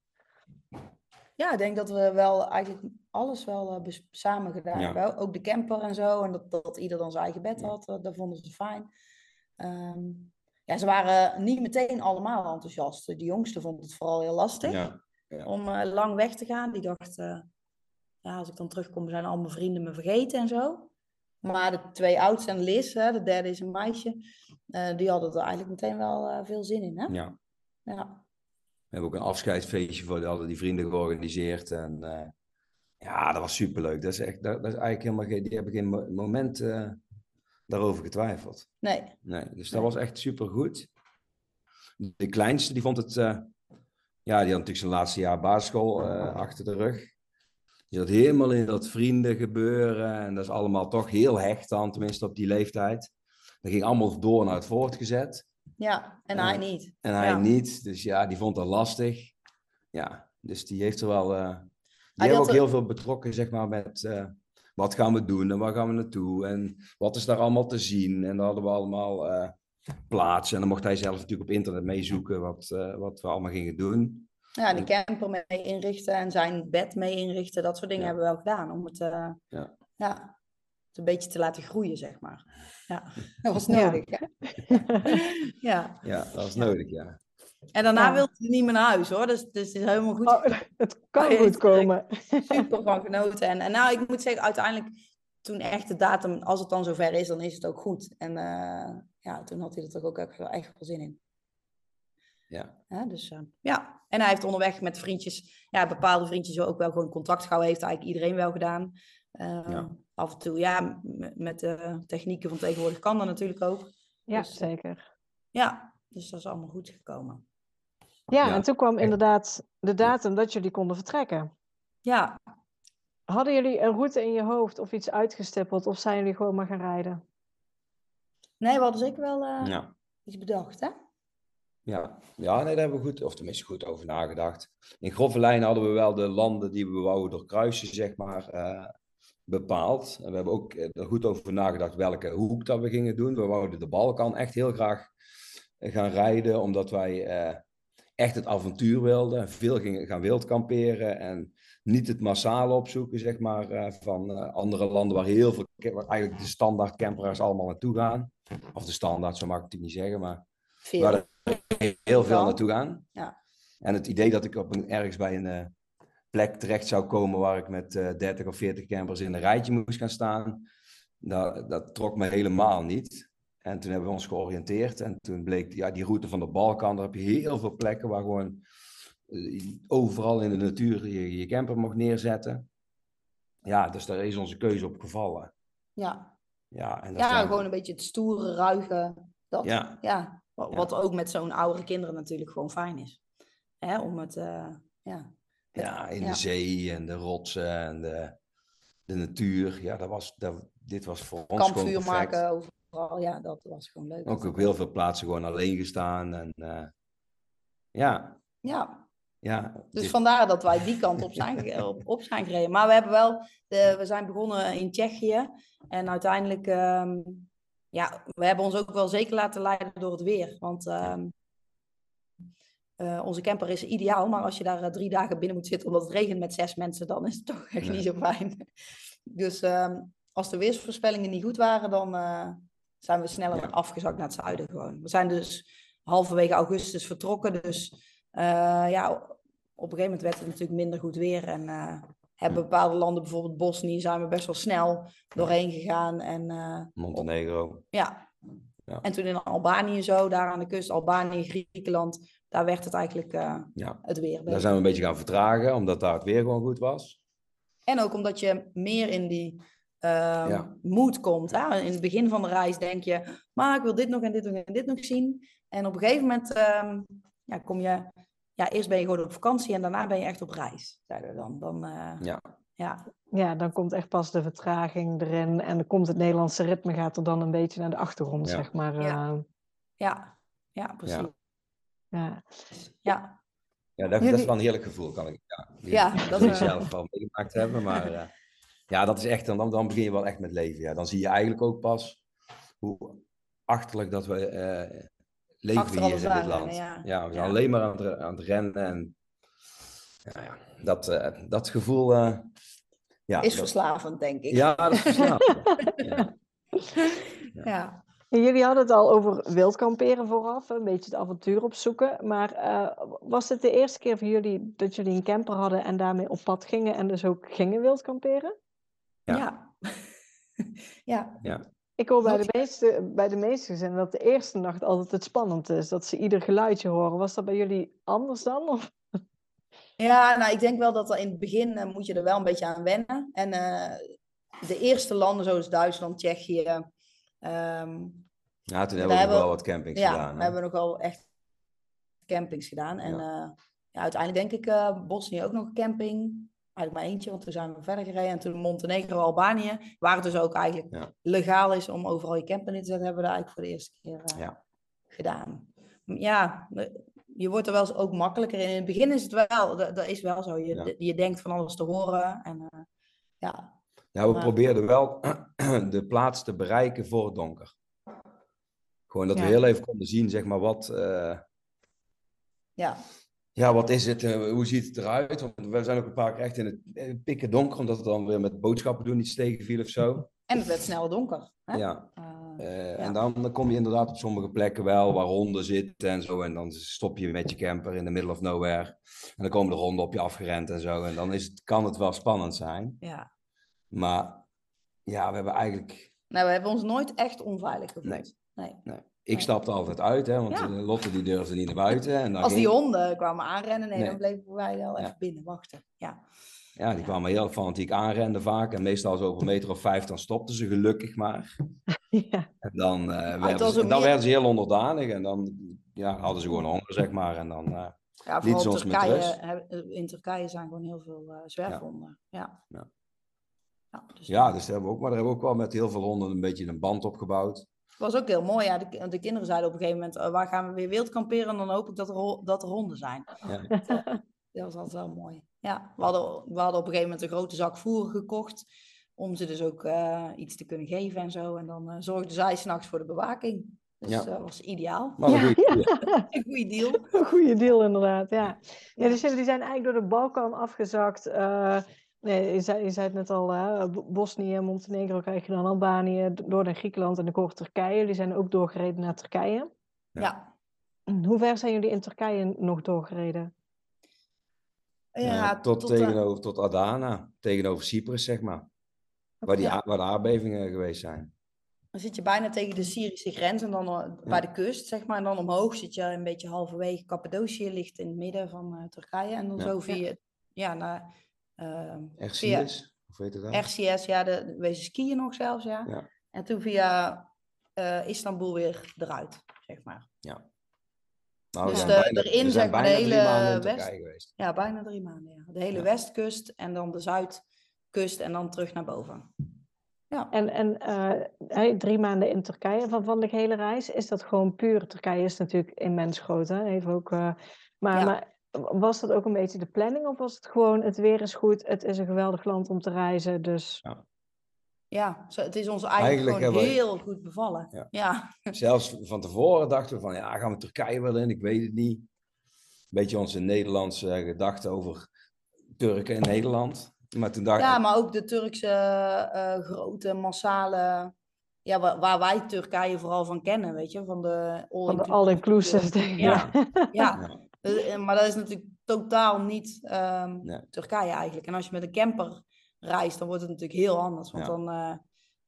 Ja, ik denk dat we wel eigenlijk alles wel uh, samen gedaan ja. hebben. Ook de camper en zo. En dat, dat ieder dan zijn eigen bed had. Uh, dat vonden ze fijn. Um, ja, ze waren niet meteen allemaal enthousiast. De jongste vond het vooral heel lastig ja, om uh, lang weg te gaan. Die dacht, uh, ja, als ik dan terugkom, zijn al mijn vrienden me vergeten en zo. Maar de twee oudste en Liz, hè, de derde is een meisje, die hadden er eigenlijk meteen wel veel zin in. Hè? Ja. ja. We hebben ook een afscheidsfeestje voor hadden die vrienden georganiseerd. En ja, dat was superleuk. Dat is echt, dat, dat is eigenlijk helemaal geen, die hebben geen moment daarover getwijfeld. Nee. nee dus dat was echt supergoed. De kleinste, die vond het... Uh, ja, die had natuurlijk zijn laatste jaar basisschool uh, achter de rug. Die zat helemaal in dat vrienden gebeuren. En dat is allemaal toch heel hecht aan, tenminste op die leeftijd. Dat ging allemaal door naar het voortgezet. Ja, en hij niet. En hij ja. niet. Dus ja, die vond dat lastig. Ja, dus die heeft er wel... Uh, die hebben ook heel veel betrokken, zeg maar, met wat gaan we doen en waar gaan we naartoe en wat is daar allemaal te zien. En dan hadden we allemaal uh, plaatsen en dan mocht hij zelf natuurlijk op internet meezoeken wat, uh, wat we allemaal gingen doen. Ja, de camper mee inrichten en zijn bed mee inrichten, dat soort dingen Ja. hebben we wel gedaan om het, uh, Ja. ja, een beetje te laten groeien, zeg maar. Ja, dat was Ja. nodig. hè? ja. Ja, dat was nodig, ja. En daarna Ja. wilde hij niet meer naar huis hoor, dus, dus het is helemaal goed. Oh, het kan goed komen. super van genoten. En, en nou, ik moet zeggen, uiteindelijk, toen echt de datum, als het dan zover is, dan is het ook goed. En eh, ja, toen had hij er toch ook echt wel echt wel zin in. Ja, Ja, dus eh, ja, en hij heeft onderweg met vriendjes, ja, bepaalde vriendjes ook wel gewoon contact gehouden. Heeft eigenlijk iedereen wel gedaan. Eh, Ja. Af en toe, ja, met de technieken van tegenwoordig kan dat natuurlijk ook. Ja, Dus, zeker. Ja, dus dat is allemaal goed gekomen. Ja, Ja. en toen kwam inderdaad de datum dat jullie konden vertrekken. Ja, Hadden jullie een route in je hoofd of iets uitgestippeld of zijn jullie gewoon maar gaan rijden? nee, we hadden zeker wel eh, ja. iets bedacht, hè? Ja, ja nee, daar hebben we goed, of tenminste goed over nagedacht. In grove lijnen hadden we wel de landen die we wouden doorkruisen, zeg maar, eh, bepaald. En we hebben ook eh, er goed over nagedacht welke hoek dat we gingen doen. We wouden de Balkan echt heel graag eh, gaan rijden, omdat wij eh, echt het avontuur wilden. Veel gingen gaan wildkamperen en niet het massale opzoeken, zeg maar, eh, van eh, andere landen waar heel veel, waar eigenlijk de standaard camperaars allemaal naartoe gaan. Of de standaard, zo mag ik het niet zeggen, maar Veel. waar er heel veel naartoe gaan. Ja. En het idee dat ik op een, ergens bij een plek terecht zou komen waar ik met eh 30 of 40 campers in een rijtje moest gaan staan, dat, dat trok me helemaal niet. En toen hebben we ons georiënteerd en toen bleek ja, die route van de Balkan, daar heb je heel veel plekken waar gewoon eh, overal in de natuur je, je camper mocht neerzetten. Ja, dus daar is onze keuze op gevallen. Ja, Ja, en dat ja zijn- gewoon een beetje het stoere, ruige. Dat, Ja. Ja. Wat ook met zo'n oudere kinderen natuurlijk gewoon fijn is. Hè, om het, eh, ja. Ja, in Ja. de zee en de rotsen en de, de natuur. Ja, dat was, dat, dit was voor ons gewoon Kampvuur perfect. maken overal. Ja, dat was gewoon leuk. Ook op heel veel plaatsen gewoon alleen gestaan. En eh, ja, Ja, ja. dus vandaar dat wij die kant op zijn, op, op zijn gereden. Maar we hebben wel, de, we zijn begonnen in Tsjechië. En uiteindelijk, ehm, ja, we hebben ons ook wel zeker laten leiden door het weer. Want ehm, eh, onze camper is ideaal, maar als je daar eh, drie dagen binnen moet zitten omdat het regent met zes mensen, dan is het toch echt Nee. niet zo fijn. Dus ehm, als de weersvoorspellingen niet goed waren, dan eh, zijn we sneller Ja. afgezakt naar het zuiden gewoon. We zijn dus halverwege augustus vertrokken, dus ja, op een gegeven moment werd het natuurlijk minder goed weer en hebben bepaalde landen, bijvoorbeeld Bosnië, zijn we best wel snel doorheen gegaan en Montenegro. ja. Ja. En toen in Albanië zo, daar aan de kust, Albanië, Griekenland, daar werd het eigenlijk eh, Ja, het weer daar beter. zijn we een beetje gaan vertragen, omdat daar het weer gewoon goed was. En ook omdat je meer in die ehm Ja. mood komt. Hè? In het begin van de reis denk je, maar ik wil dit nog en dit nog en dit nog zien. En op een gegeven moment ehm, ja, kom je, ja, eerst ben je gewoon op vakantie en daarna ben je echt op reis. Zeiden we dan. dan eh, Ja. ja. Ja, dan komt echt pas de vertraging erin en dan komt het Nederlandse ritme gaat er dan een beetje naar de achtergrond, Ja. zeg maar. Ja. eh, Ja. ja, precies. Ja. Ja. ja. Ja, dat, is wel een heerlijk gevoel, kan ik. Ja, die- Ja, dat is- zelf wel meegemaakt hebben, maar eh, ja, dat is echt, dan, dan begin je wel echt met leven. Ja. Dan zie je eigenlijk ook pas hoe achterlijk dat we uh, leven Achter hier in dit land. ja. Ja, we zijn Ja. alleen maar aan het, aan het rennen. En, ja, ja, dat, eh, dat gevoel... eh, ja, Is dat- verslavend, denk ik. Ja, dat is verslavend. ja. En jullie hadden het al over wild kamperen vooraf, een beetje het avontuur opzoeken. Maar eh, was dit de eerste keer voor jullie dat jullie een camper hadden en daarmee op pad gingen en dus ook gingen wild kamperen? Ja. Ja. ja. Ik hoor bij de, meeste, bij de meeste gezinnen dat de eerste nacht altijd het spannend is. Dat ze ieder geluidje horen. Was dat bij jullie anders dan? Of? Ja, nou, ik denk wel dat in het begin eh, moet je er wel een beetje aan wennen. En eh, de eerste landen zoals Duitsland, Tsjechië. Ehm, Ja, toen We hebben we nog wel wat campings ja, gedaan. we hè. hebben nogal echt campings gedaan. En Ja. ja. ja, uiteindelijk denk ik eh Bosnië ook nog een camping. Eigenlijk maar eentje, want toen zijn we verder gereden. En toen Montenegro, Albanië, waar het dus ook eigenlijk Ja. legaal is om overal je camper in te zetten, hebben we daar eigenlijk voor de eerste keer eh, Ja. gedaan. Ja, je wordt er wel eens ook makkelijker in. In het begin is het wel, dat, dat is wel zo. Je, Ja. je denkt van alles te horen. En eh, ja, Ja, we probeerden wel de plaats te bereiken voor het donker. Gewoon dat we heel even konden zien, zeg maar, wat, eh, ja, ja, wat is het, eh, hoe ziet het eruit? Want we zijn ook een paar keer echt in het eh, pikken donker, omdat het dan weer met boodschappen doen iets tegenviel of zo. en het werd snel donker. Hè? Ja. Ja. En dan, kom je inderdaad op sommige plekken wel waar honden zitten en zo. En dan stop je met je camper in the middle of nowhere. En dan komen de honden op je afgerend en zo. En dan is het, kan het wel spannend zijn. ja. Maar ja, we hebben eigenlijk Nou, we hebben ons nooit echt onveilig gevoeld. Nee. nee. Ik Nee. stapte altijd uit, hè, want Ja. eh, Lotte die durfde niet naar buiten. En dan Als die honden kwamen aanrennen, nee, dan bleven wij wel Ja. even binnen wachten. Ja. Ja, die kwamen heel fanatiek aanrenden vaak. En meestal zo op een meter of vijf, dan stopten ze gelukkig maar. ja. En dan, het werden, ze, dan meer- werden ze heel onderdanig. En dan ja, hadden ze gewoon honger, zeg maar. En dan, eh, Ja, Lieten ze ons met Turkije, rust. hebben- in Turkije zijn gewoon heel veel eh zwerfhonden. Ja. Ja. Ja, dus ja, dus daar hebben we ook, maar daar hebben we ook wel met heel veel honden een beetje een band opgebouwd. Het was ook heel mooi. Ja. De, de kinderen zeiden op een gegeven moment, eh, waar gaan we weer wild kamperen? En dan hoop ik dat er, dat er honden zijn. Ja. Dat was altijd wel mooi. Ja, we hadden, we hadden op een gegeven moment een grote zak voer gekocht. Om ze dus ook eh, iets te kunnen geven en zo. En dan eh zorgden zij s'nachts voor de bewaking. Dus Ja. dat was ideaal. Maar een Ja. Een goede deal. Een goede deal inderdaad, ja. Ja, dus jullie zijn eigenlijk door de Balkan afgezakt. eh, je, zei, je zei het net al, hè, Bo- Bosnië, Montenegro krijg je dan Albanië, door naar Griekenland en dan kort Turkije. Jullie zijn ook doorgereden naar Turkije. Ja. Ja. Hoe ver zijn jullie in Turkije nog doorgereden? Ja, tot, tot, eh, tegenover, tot Adana, tegenover Cyprus, zeg maar. Waar, die, Ja. waar de aardbevingen geweest zijn. Dan zit je bijna tegen de Syrische grens en dan eh, bij de kust, zeg maar. En dan omhoog zit je een beetje halverwege Cappadocië, ligt in het midden van eh, Turkije. En dan Ja. zo via, ja, naar ehm Erciyes, of weet je dat? RCS, ja, de, wezen skiën nog zelfs, ja. Ja. En toen via eh, Istanbul weer eruit, zeg maar. Nou, we Dus zijn de- bijna, erin, we zijn bijna de drie hele maanden in West- Turkije geweest. Ja, bijna drie maanden, ja. De hele Ja. westkust en dan de zuidkust en dan terug naar boven. Ja. En, en eh, hey, drie maanden in Turkije van, van de hele reis, is dat gewoon puur? Turkije is natuurlijk immens groot, hè? Even ook, eh, maar, Ja. maar was dat ook een beetje de planning of was het gewoon het weer is goed, het is een geweldig land om te reizen, dus... Ja, zo, het is ons eigenlijk, Eigenlijk gewoon hebben we- heel goed bevallen. Ja. ja. Zelfs van tevoren dachten we van, ja, gaan we Turkije wel in? Ik weet het niet. Een beetje onze Nederlandse gedachten over Turken in Nederland. Maar toen dacht Ja, ik, maar ook de Turkse eh, grote, massale... Ja, waar, waar wij Turkije vooral van kennen, weet je? Van de Van de all-inclusive-. Ja. Ja, Ja. Eh, maar dat is natuurlijk totaal niet ehm, Nee. Turkije eigenlijk. En als je met een camper reist, dan wordt het natuurlijk heel anders. Want Ja. dan, eh,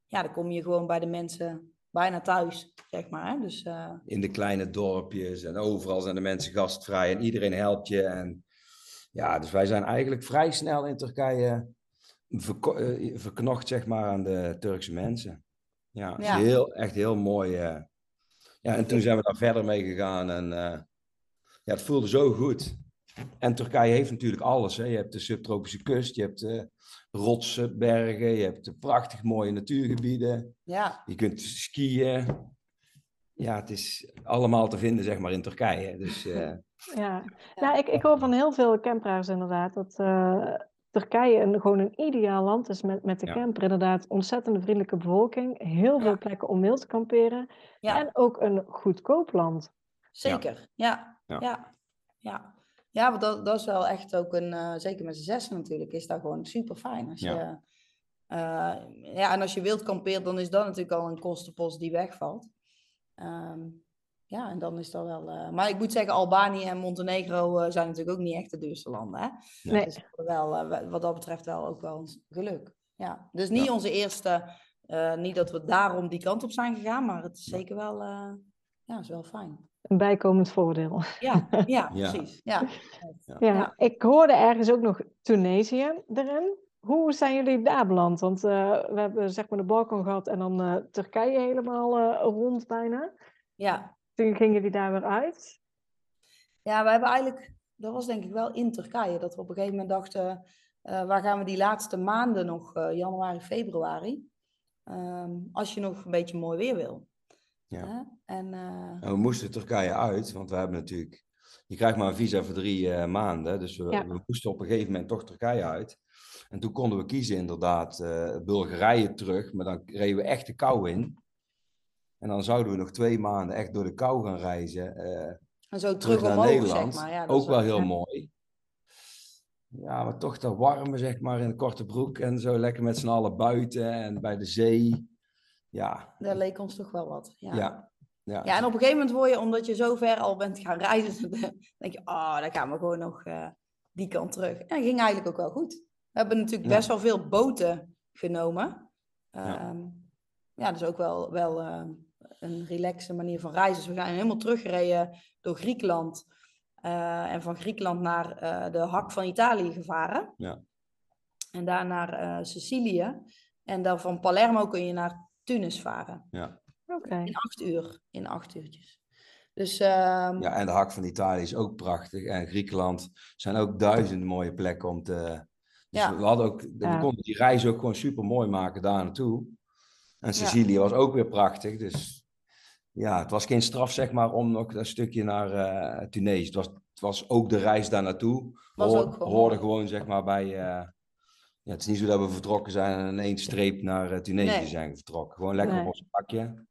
ja, dan kom je gewoon bij de mensen bijna thuis, zeg maar. Hè? Dus eh, in de kleine dorpjes en overal zijn de mensen gastvrij en iedereen helpt je. En ja, dus wij zijn eigenlijk vrij snel in Turkije eh, verknocht, zeg maar, aan de Turkse mensen. Ja, is Ja. heel, echt heel mooi. eh. Ja, en toen zijn we daar verder mee gegaan en eh, ja, het voelde zo goed. En Turkije heeft natuurlijk alles. Hè. Je hebt de subtropische kust, je hebt eh, rotsen, bergen, je hebt de prachtig mooie natuurgebieden. ja, Je kunt skiën. Ja, het is allemaal te vinden, zeg maar, in Turkije. Dus eh, Ja, nou, ik, ik hoor van heel veel camperaars inderdaad dat, eh, Turkije een, gewoon een ideaal land is met, met de Ja. camper. Inderdaad, ontzettend vriendelijke bevolking. Heel veel Ja. plekken om wild te kamperen. Ja. En ook een goedkoop land. Zeker, ja. Ja. Ja, ja. ja. want dat, dat is wel echt ook een, eh, zeker met z'n zessen natuurlijk, is dat gewoon super fijn. Als Ja. je, eh, ja, en als je wild kampeert, dan is dat natuurlijk al een kostenpost die wegvalt. Ehm, ja, en dan is dat wel. eh, maar ik moet zeggen, Albanië en Montenegro zijn natuurlijk ook niet echt de duurste landen. Hè? Nee. Dus wel, wa- wat dat betreft wel ook wel ons geluk. Ja. Dus niet Ja. onze eerste, niet dat we daarom die kant op zijn gegaan, maar het is zeker wel, ja, is wel fijn. Een bijkomend voordeel. Ja, ja, Ja. precies. Ja. Ja, Ja. ik hoorde ergens ook nog Tunesië erin. Hoe zijn jullie daar beland? Want eh, we hebben zeg maar de Balkan gehad en dan eh, Turkije helemaal eh, rond bijna. ja. Toen gingen jullie daar weer uit. Ja, we hebben eigenlijk, dat was denk ik wel in Turkije, dat we op een gegeven moment dachten, eh, waar gaan we die laatste maanden nog, eh, januari, februari, Ehm, als je nog een beetje mooi weer wil. Ja. En eh, En we moesten Turkije uit, want we hebben natuurlijk... Je krijgt maar een visa voor drie eh, maanden, dus we, Ja. we moesten op een gegeven moment toch Turkije uit. En toen konden we kiezen inderdaad eh, Bulgarije terug, maar dan reden we echt de kou in. En dan zouden we nog twee maanden echt door de kou gaan reizen. en zo terug terug naar omhoog, Nederland. zeg maar. Ja, dat ook wel heel ja. mooi. Ja, maar toch dat warme, zeg maar, in een korte broek en zo lekker met z'n allen buiten en bij de zee. Ja, Dat leek ons toch wel wat. Ja. ja, ja. Ja, en op een gegeven moment word je, omdat je zo ver al bent gaan reizen, denk je, ah, dan gaan we gewoon nog eh, die kant terug. En dat ging eigenlijk ook wel goed. We hebben natuurlijk best wel veel boten genomen. Ja. Ehm, ja, dat is ook wel, wel eh, een relaxe manier van reizen. Dus we zijn helemaal teruggereden door Griekenland. eh, en van Griekenland naar eh, de hak van Italië gevaren. Ja. En daar naar Sicilië. En dan van Palermo kun je naar Tunis varen. Oké. In acht uur. In acht uurtjes. Dus ehm, Ja, en de hak van Italië is ook prachtig. En Griekenland zijn ook duizenden mooie plekken om te. Dus Ja. we, hadden ook, we Ja. konden die reis ook gewoon super mooi maken daar naartoe. En Sicilië was ook weer prachtig. Dus ja, het was geen straf, zeg maar, om nog een stukje naar eh Tunesië. Het was, het was ook de reis daar naartoe. Was Hoor- ook gewoon hoorde gewoon, zeg maar, bij. eh, ja, het is niet zo dat we vertrokken zijn en in één streep naar eh, Tunesië Nee. zijn vertrokken. Gewoon lekker Nee. op ons pakje.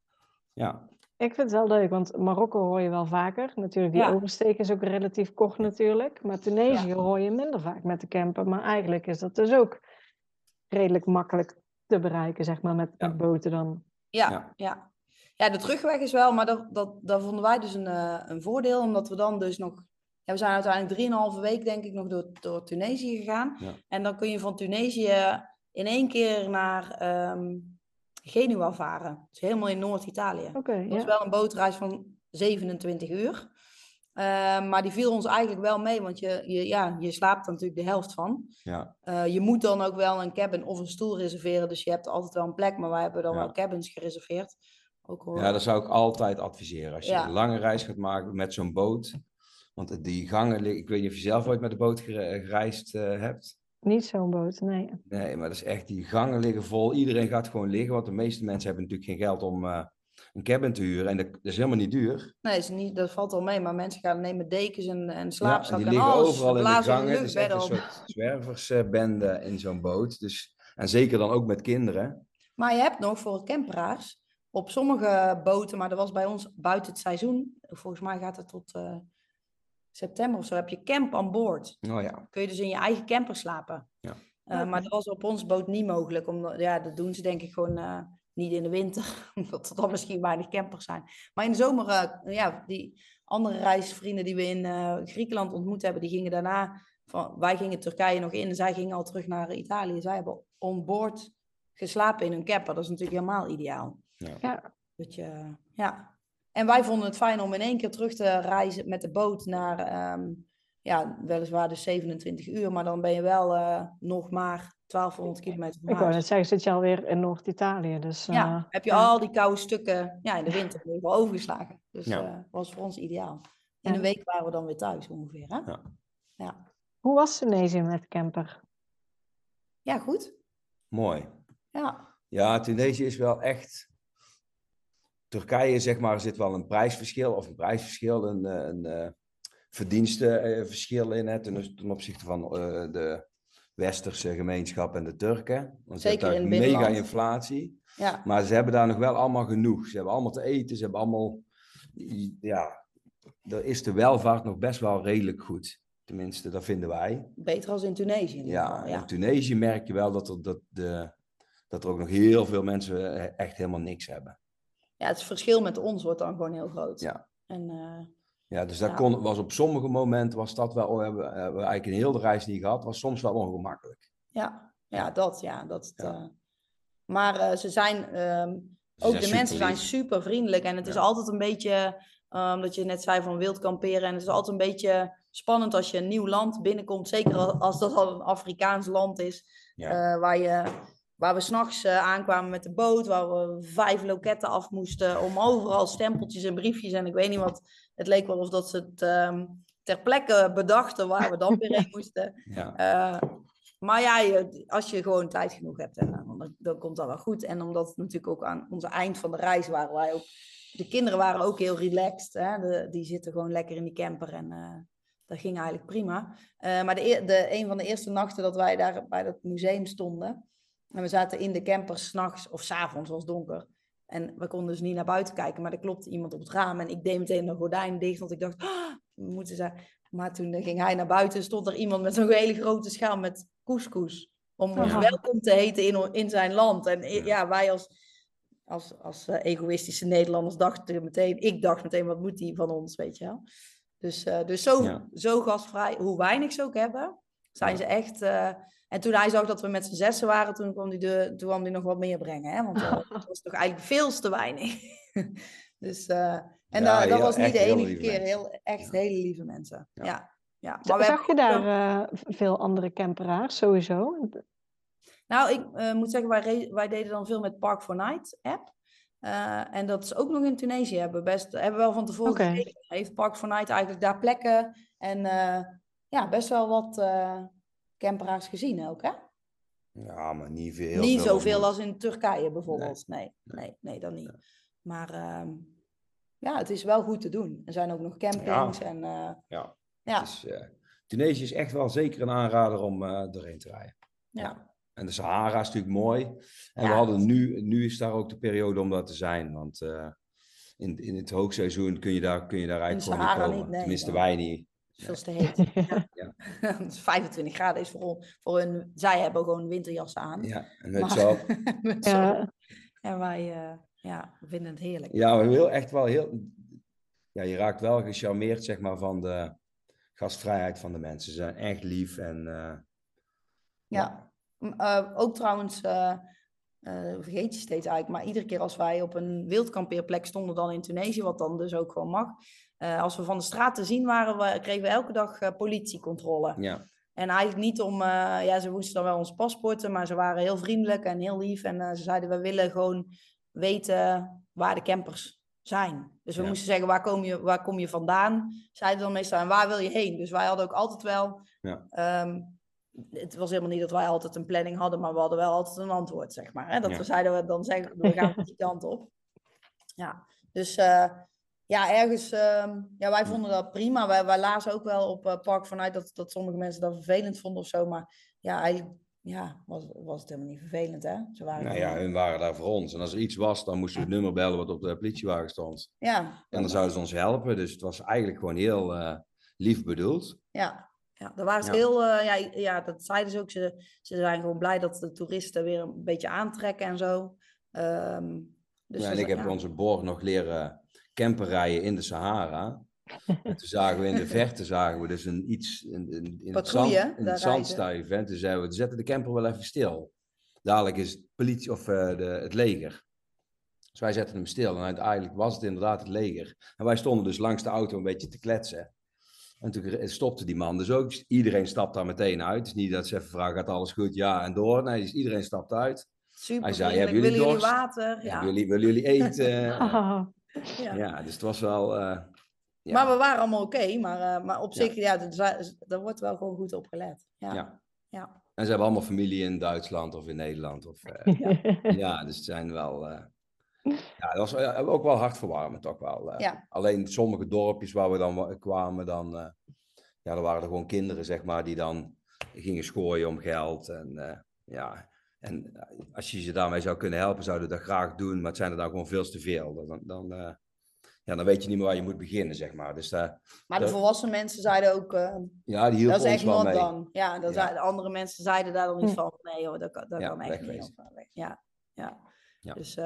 Ja, Ik vind het wel leuk, want Marokko hoor je wel vaker. Natuurlijk, die Ja. oversteek is ook relatief kort natuurlijk. Maar Tunesië hoor je minder vaak met de camper. Maar eigenlijk is dat dus ook redelijk makkelijk te bereiken, zeg maar, met, Ja. met boten dan. Ja, Ja. ja. ja. de terugweg is wel, maar dat, dat, dat vonden wij dus een, eh, een voordeel, omdat we dan dus nog... We zijn uiteindelijk drieënhalve week, denk ik, nog door, door Tunesië gegaan. Ja. En dan kun je van Tunesië in één keer naar ehm, Genua varen. Dus helemaal in Noord-Italië. Oké, Dat is ja. wel een bootreis van 27 uur. Ehm, maar die viel ons eigenlijk wel mee, want je, je, ja, je slaapt er natuurlijk de helft van. ja, Eh, je moet dan ook wel een cabin of een stoel reserveren, dus je hebt altijd wel een plek, maar wij hebben dan Ja. wel cabins gereserveerd. Ook al, Ja, dat zou ik altijd adviseren. Als je Ja. een lange reis gaat maken met zo'n boot. Want die gangen, ik weet niet of je zelf ooit met de boot gere- gereisd eh, hebt. Niet zo'n boot, nee. Nee, maar dat is echt, die gangen liggen vol. Iedereen gaat gewoon liggen, want de meeste mensen hebben natuurlijk geen geld om eh, een cabin te huren. En dat, dat is helemaal niet duur. Nee, is niet, dat valt wel mee, maar mensen gaan nemen dekens en, en Ja, en slaapzakken die en, liggen alles. overal in de gangen. Het is echt een soort zwerversbende in zo'n boot. Dus, en zeker dan ook met kinderen. Maar je hebt nog voor camperaars, op sommige boten, maar dat was bij ons buiten het seizoen, volgens mij gaat het tot eh, september of zo, heb je camp aan boord. Oh ja, kun je dus in je eigen camper slapen. Ja. Eh, Maar dat was op ons boot niet mogelijk. Omdat, ja, dat doen ze denk ik gewoon eh, niet in de winter. Omdat er dan misschien weinig campers zijn. Maar in de zomer, eh, ja, die andere reisvrienden die we in eh, Griekenland ontmoet hebben, die gingen daarna, van, wij gingen Turkije nog in en zij gingen al terug naar Italië. Zij hebben on board geslapen in hun camper. Dat is natuurlijk helemaal ideaal. Ja. Ja. Dat je, ja. En wij vonden het fijn om in één keer terug te reizen met de boot naar, ehm, ja, weliswaar dus 27 uur, maar dan ben je wel eh, nog maar 1200 kilometer van Ik wou net zeggen, zit je alweer in Noord-Italië. Dus, Ja, eh, heb je ja. al die koude stukken ja, in de winter overgeslagen. Dus Ja. eh was voor ons ideaal. In Ja. een week waren we dan weer thuis ongeveer. Hè? Ja. Ja. Hoe was Tunesië met camper? ja, goed. mooi. Ja, Ja, Tunesië is wel echt. Turkije, zeg maar, zit wel een prijsverschil, of een prijsverschil, een, eh, een eh, verdienstenverschil in, hè, ten, ten opzichte van eh, de westerse gemeenschap en de Turken. Want Zeker in daar het mega inflatie. Ja, Maar ze hebben daar nog wel allemaal genoeg. Ze hebben allemaal te eten, ze hebben allemaal... Ja, er is de welvaart nog best wel redelijk goed. Tenminste, dat vinden wij. beter als in Tunesië. In Ja, geval, in ja. Tunesië merk je wel dat er, dat, de, dat er ook nog heel veel mensen eh, echt helemaal niks hebben. Ja, het verschil met ons wordt dan gewoon heel groot. Ja. En eh, Ja, dus dat Ja. kon, was op sommige momenten was dat wel, hebben, we- hebben we eigenlijk een hele reis niet gehad, was soms wel ongemakkelijk. ja, ja, dat, ja. Dat, Ja. eh, maar eh, ze zijn, ehm, Ze ook zijn de mensen zijn super vriendelijk. En het is altijd een beetje, um, dat je net zei van wild kamperen. En het is altijd een beetje spannend als je een nieuw land binnenkomt. Zeker al- als dat al een Afrikaans land is. Eh, waar, je, waar we s'nachts nachts aankwamen met de boot. Waar we vijf loketten af moesten. Om overal stempeltjes en briefjes. En ik weet niet wat. Het leek wel of dat ze het ehm, ter plekke bedachten waar we dan weer heen moesten. ja. Eh, maar ja, je, als je gewoon tijd genoeg hebt, en, eh, dan, dan komt dat wel goed. En omdat het natuurlijk ook aan onze eind van de reis waren wij ook... De kinderen waren ook heel relaxed. Hè? De, die zitten gewoon lekker in die camper en eh, dat ging eigenlijk prima. Eh, maar de, de, een van de eerste nachten dat wij daar bij dat museum stonden... En we zaten in de camper s'nachts of s'avonds, was donker. En we konden dus niet naar buiten kijken, maar er klopte iemand op het raam. En ik deed meteen de gordijn dicht, want ik dacht, "Ah, we moeten ze... Maar toen ging hij naar buiten en stond er iemand met zo'n hele grote schaal met couscous. Om ons Ja. welkom te heten in, in zijn land. En ja, wij als, als, als eh, egoïstische Nederlanders dachten meteen... Ik dacht meteen, wat moet die van ons, weet je wel? Dus, eh, dus zo, Ja. zo gastvrij, hoe weinig ze ook hebben, zijn Ja. ze echt... eh, en toen hij zag dat we met z'n zessen waren, toen kwam hij, de, toen kwam hij nog wat meer brengen. Hè? Want eh, het was toch eigenlijk veel te weinig. dus, eh, en Ja, dat heel- was niet de enige keer. Heel, echt hele lieve mensen. Ja. Ja. Maar we Zag je daar eh, veel andere camperaars sowieso? Nou, ik eh, moet zeggen, wij, deden dan veel met Park for Night app. Eh, en dat is ook nog in Tunesië. Hebben we best, hebben we wel van tevoren Oké. gekeken. Heeft Park for Night eigenlijk daar plekken en eh, ja, best wel wat eh camperaars gezien ook, hè? ja, maar niet veel. niet veel zoveel als in Turkije bijvoorbeeld. Nee, nee, nee, dan niet. Maar ehm, ja, het is wel goed te doen. Er zijn ook nog campings en eh, Ja. ja, Dus, eh, Tunesië is echt wel zeker een aanrader om doorheen te rijden. ja. En de Sahara is natuurlijk mooi. En Ja, we hadden nu, nu is daar ook de periode om dat te zijn. Want in, in het hoogseizoen kun je daar, kun je daar eigenlijk gewoon Sahara niet komen. nee, Tenminste, wij niet. Veel te heet. Ja. Het is 25 graden is voor, voor hun. Zij hebben gewoon winterjassen aan. Ja, en het zon. Ja, En wij eh, ja, we vinden het heerlijk. ja, maar heel, echt wel heel... Ja, je raakt wel gecharmeerd, zeg maar, van de gastvrijheid van de mensen. Ze zijn echt lief en... eh, Ja. Eh, ook trouwens, eh, vergeet je steeds eigenlijk, maar iedere keer als wij op een wildkampeerplek stonden dan in Tunesië, wat dan dus ook gewoon mag, eh, als we van de straat te zien waren, we, kregen we elke dag eh, politiecontrole. ja, En eigenlijk niet om, ja, ze moesten dan wel ons paspoorten, maar ze waren heel vriendelijk en heel lief. En ze zeiden, we willen gewoon weten waar de campers zijn. Dus we Ja. moesten zeggen, waar kom, je, waar kom je vandaan? Zeiden dan meestal, en waar wil je heen? Dus wij hadden ook altijd wel... Ja. ehm, het was helemaal niet dat wij altijd een planning hadden, maar we hadden wel altijd een antwoord, zeg maar. Hè? Dat Ja. we zeiden, we dan zeggen, we gaan die kant op. Ja, dus... eh, ja, ergens, ehm, ja, wij vonden dat prima. Wij, wij lazen ook wel op eh, Park vanuit dat, dat sommige mensen dat vervelend vonden of zo. Maar ja, eigenlijk ja, was, was het helemaal niet vervelend, hè? Ze waren nou ja, hun waren daar voor ons. En als er iets was, dan moesten we het nummer bellen wat op de politiewagen stond. ja, En dan zouden ze ons helpen. Dus het was eigenlijk gewoon heel eh, lief bedoeld. ja, ja, daar waren ze Ja. heel, eh, ja, ja, dat zeiden ze ook. Ze, ze zijn gewoon blij dat de toeristen weer een beetje aantrekken en zo. Ehm, dus ja, en ik heb ja. onze borg nog leren camper rijden in de Sahara. En toen zagen we in de verte zagen we dus een iets in, in, in het, zand, in het. En toen zeiden we, we zetten de camper wel even stil. Dadelijk is het politie of eh, de, het leger. Dus wij zetten hem stil. En uiteindelijk was het inderdaad het leger. En wij stonden dus langs de auto een beetje te kletsen. En toen stopte die man dus ook. Dus iedereen stapt daar meteen uit. Het is niet dat ze even vragen, gaat alles goed? Ja, en door. Nee, dus iedereen stapt uit. Super Hij zei, hebben jullie Willen jullie water? Ja. Willen, jullie, willen jullie eten? Haha. ja. ja, dus het was wel... eh, ja. Maar we waren allemaal oké. maar, eh, maar op zich, ja, dat- daar wordt wel gewoon goed op gelet. Ja. Ja. En ze hebben allemaal familie in Duitsland of in Nederland. Of, eh, ja, dus het zijn wel. eh, ja, dat was eh, ook wel hartverwarmend, toch wel. eh. Ja. Alleen sommige dorpjes waar we dan wa- kwamen, dan. eh, ja, dan waren er gewoon kinderen, zeg maar, die dan gingen schooien om geld. En eh, ja, en als je ze daarmee zou kunnen helpen, zouden we dat graag doen. Maar het zijn er dan gewoon veel te veel. Dan, dan, eh, ja, dan weet je niet meer waar je moet beginnen, zeg maar. Dus, uh, maar de volwassen mensen zeiden ook... Uh, ja, die dat is echt not dan. Ja, dat ja. andere mensen zeiden daar dan niet van. Nee hoor, dat, dat kan echt niet. Ja, ja. ja. Dus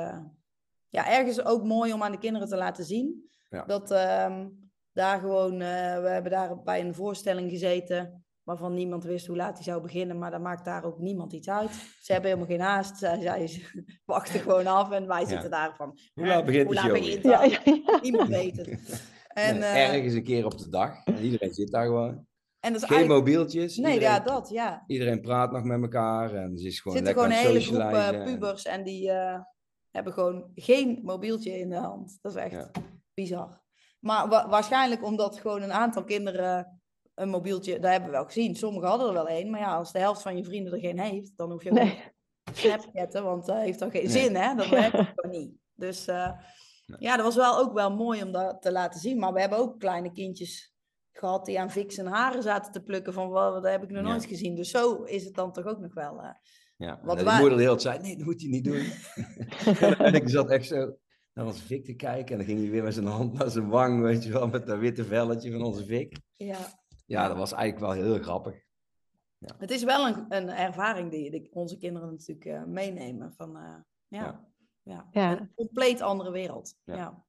ja, ergens ook mooi om aan de kinderen te laten zien. Dat ehm, daar gewoon... we hebben daar bij een voorstelling gezeten waarvan niemand wist hoe laat hij zou beginnen, maar dan maakt daar ook niemand iets uit. Ze hebben helemaal geen haast, zij, zij wachten gewoon af en wij zitten daar van... Hoe laat begint hoe laat begint ja, ja, Niemand weet het. En, uh, ergens een keer op de dag, en iedereen zit daar gewoon. En dat is Geen eigenlijk... mobieltjes. Nee, iedereen, ja, dat, ja. Iedereen praat nog met elkaar en ze is gewoon zitten lekker gewoon een hele groep uh, pubers en die uh, hebben gewoon geen mobieltje in de hand. Dat is echt ja. bizar. Maar wa waarschijnlijk omdat gewoon een aantal kinderen een mobieltje, dat hebben we wel gezien. Sommigen hadden er wel één, maar ja, als de helft van je vrienden er geen heeft, dan hoef je ook Nee. niet Snapchatten, want dat heeft dan geen Nee. zin, hè? Dat Ja. werkt gewoon niet. Dus eh, Nee. ja, dat was wel ook wel mooi om dat te laten zien. Maar we hebben ook kleine kindjes gehad die aan Vix en haren zaten te plukken van, "Wow, dat heb ik nog Ja. nooit gezien. Dus zo is het dan toch ook nog wel. eh. Ja, Wat en moeder de hele tijd zei, nee, dat moet hij niet doen. en ik zat echt zo naar onze Vic te kijken en dan ging hij weer met zijn hand naar zijn wang, weet je wel, met dat witte velletje van onze Vic. ja. Ja, dat was eigenlijk wel heel grappig. Het is wel een, een ervaring die, die onze kinderen natuurlijk eh, meenemen. Van, eh, ja, ja. Ja. Een compleet andere wereld. Ja. Ja.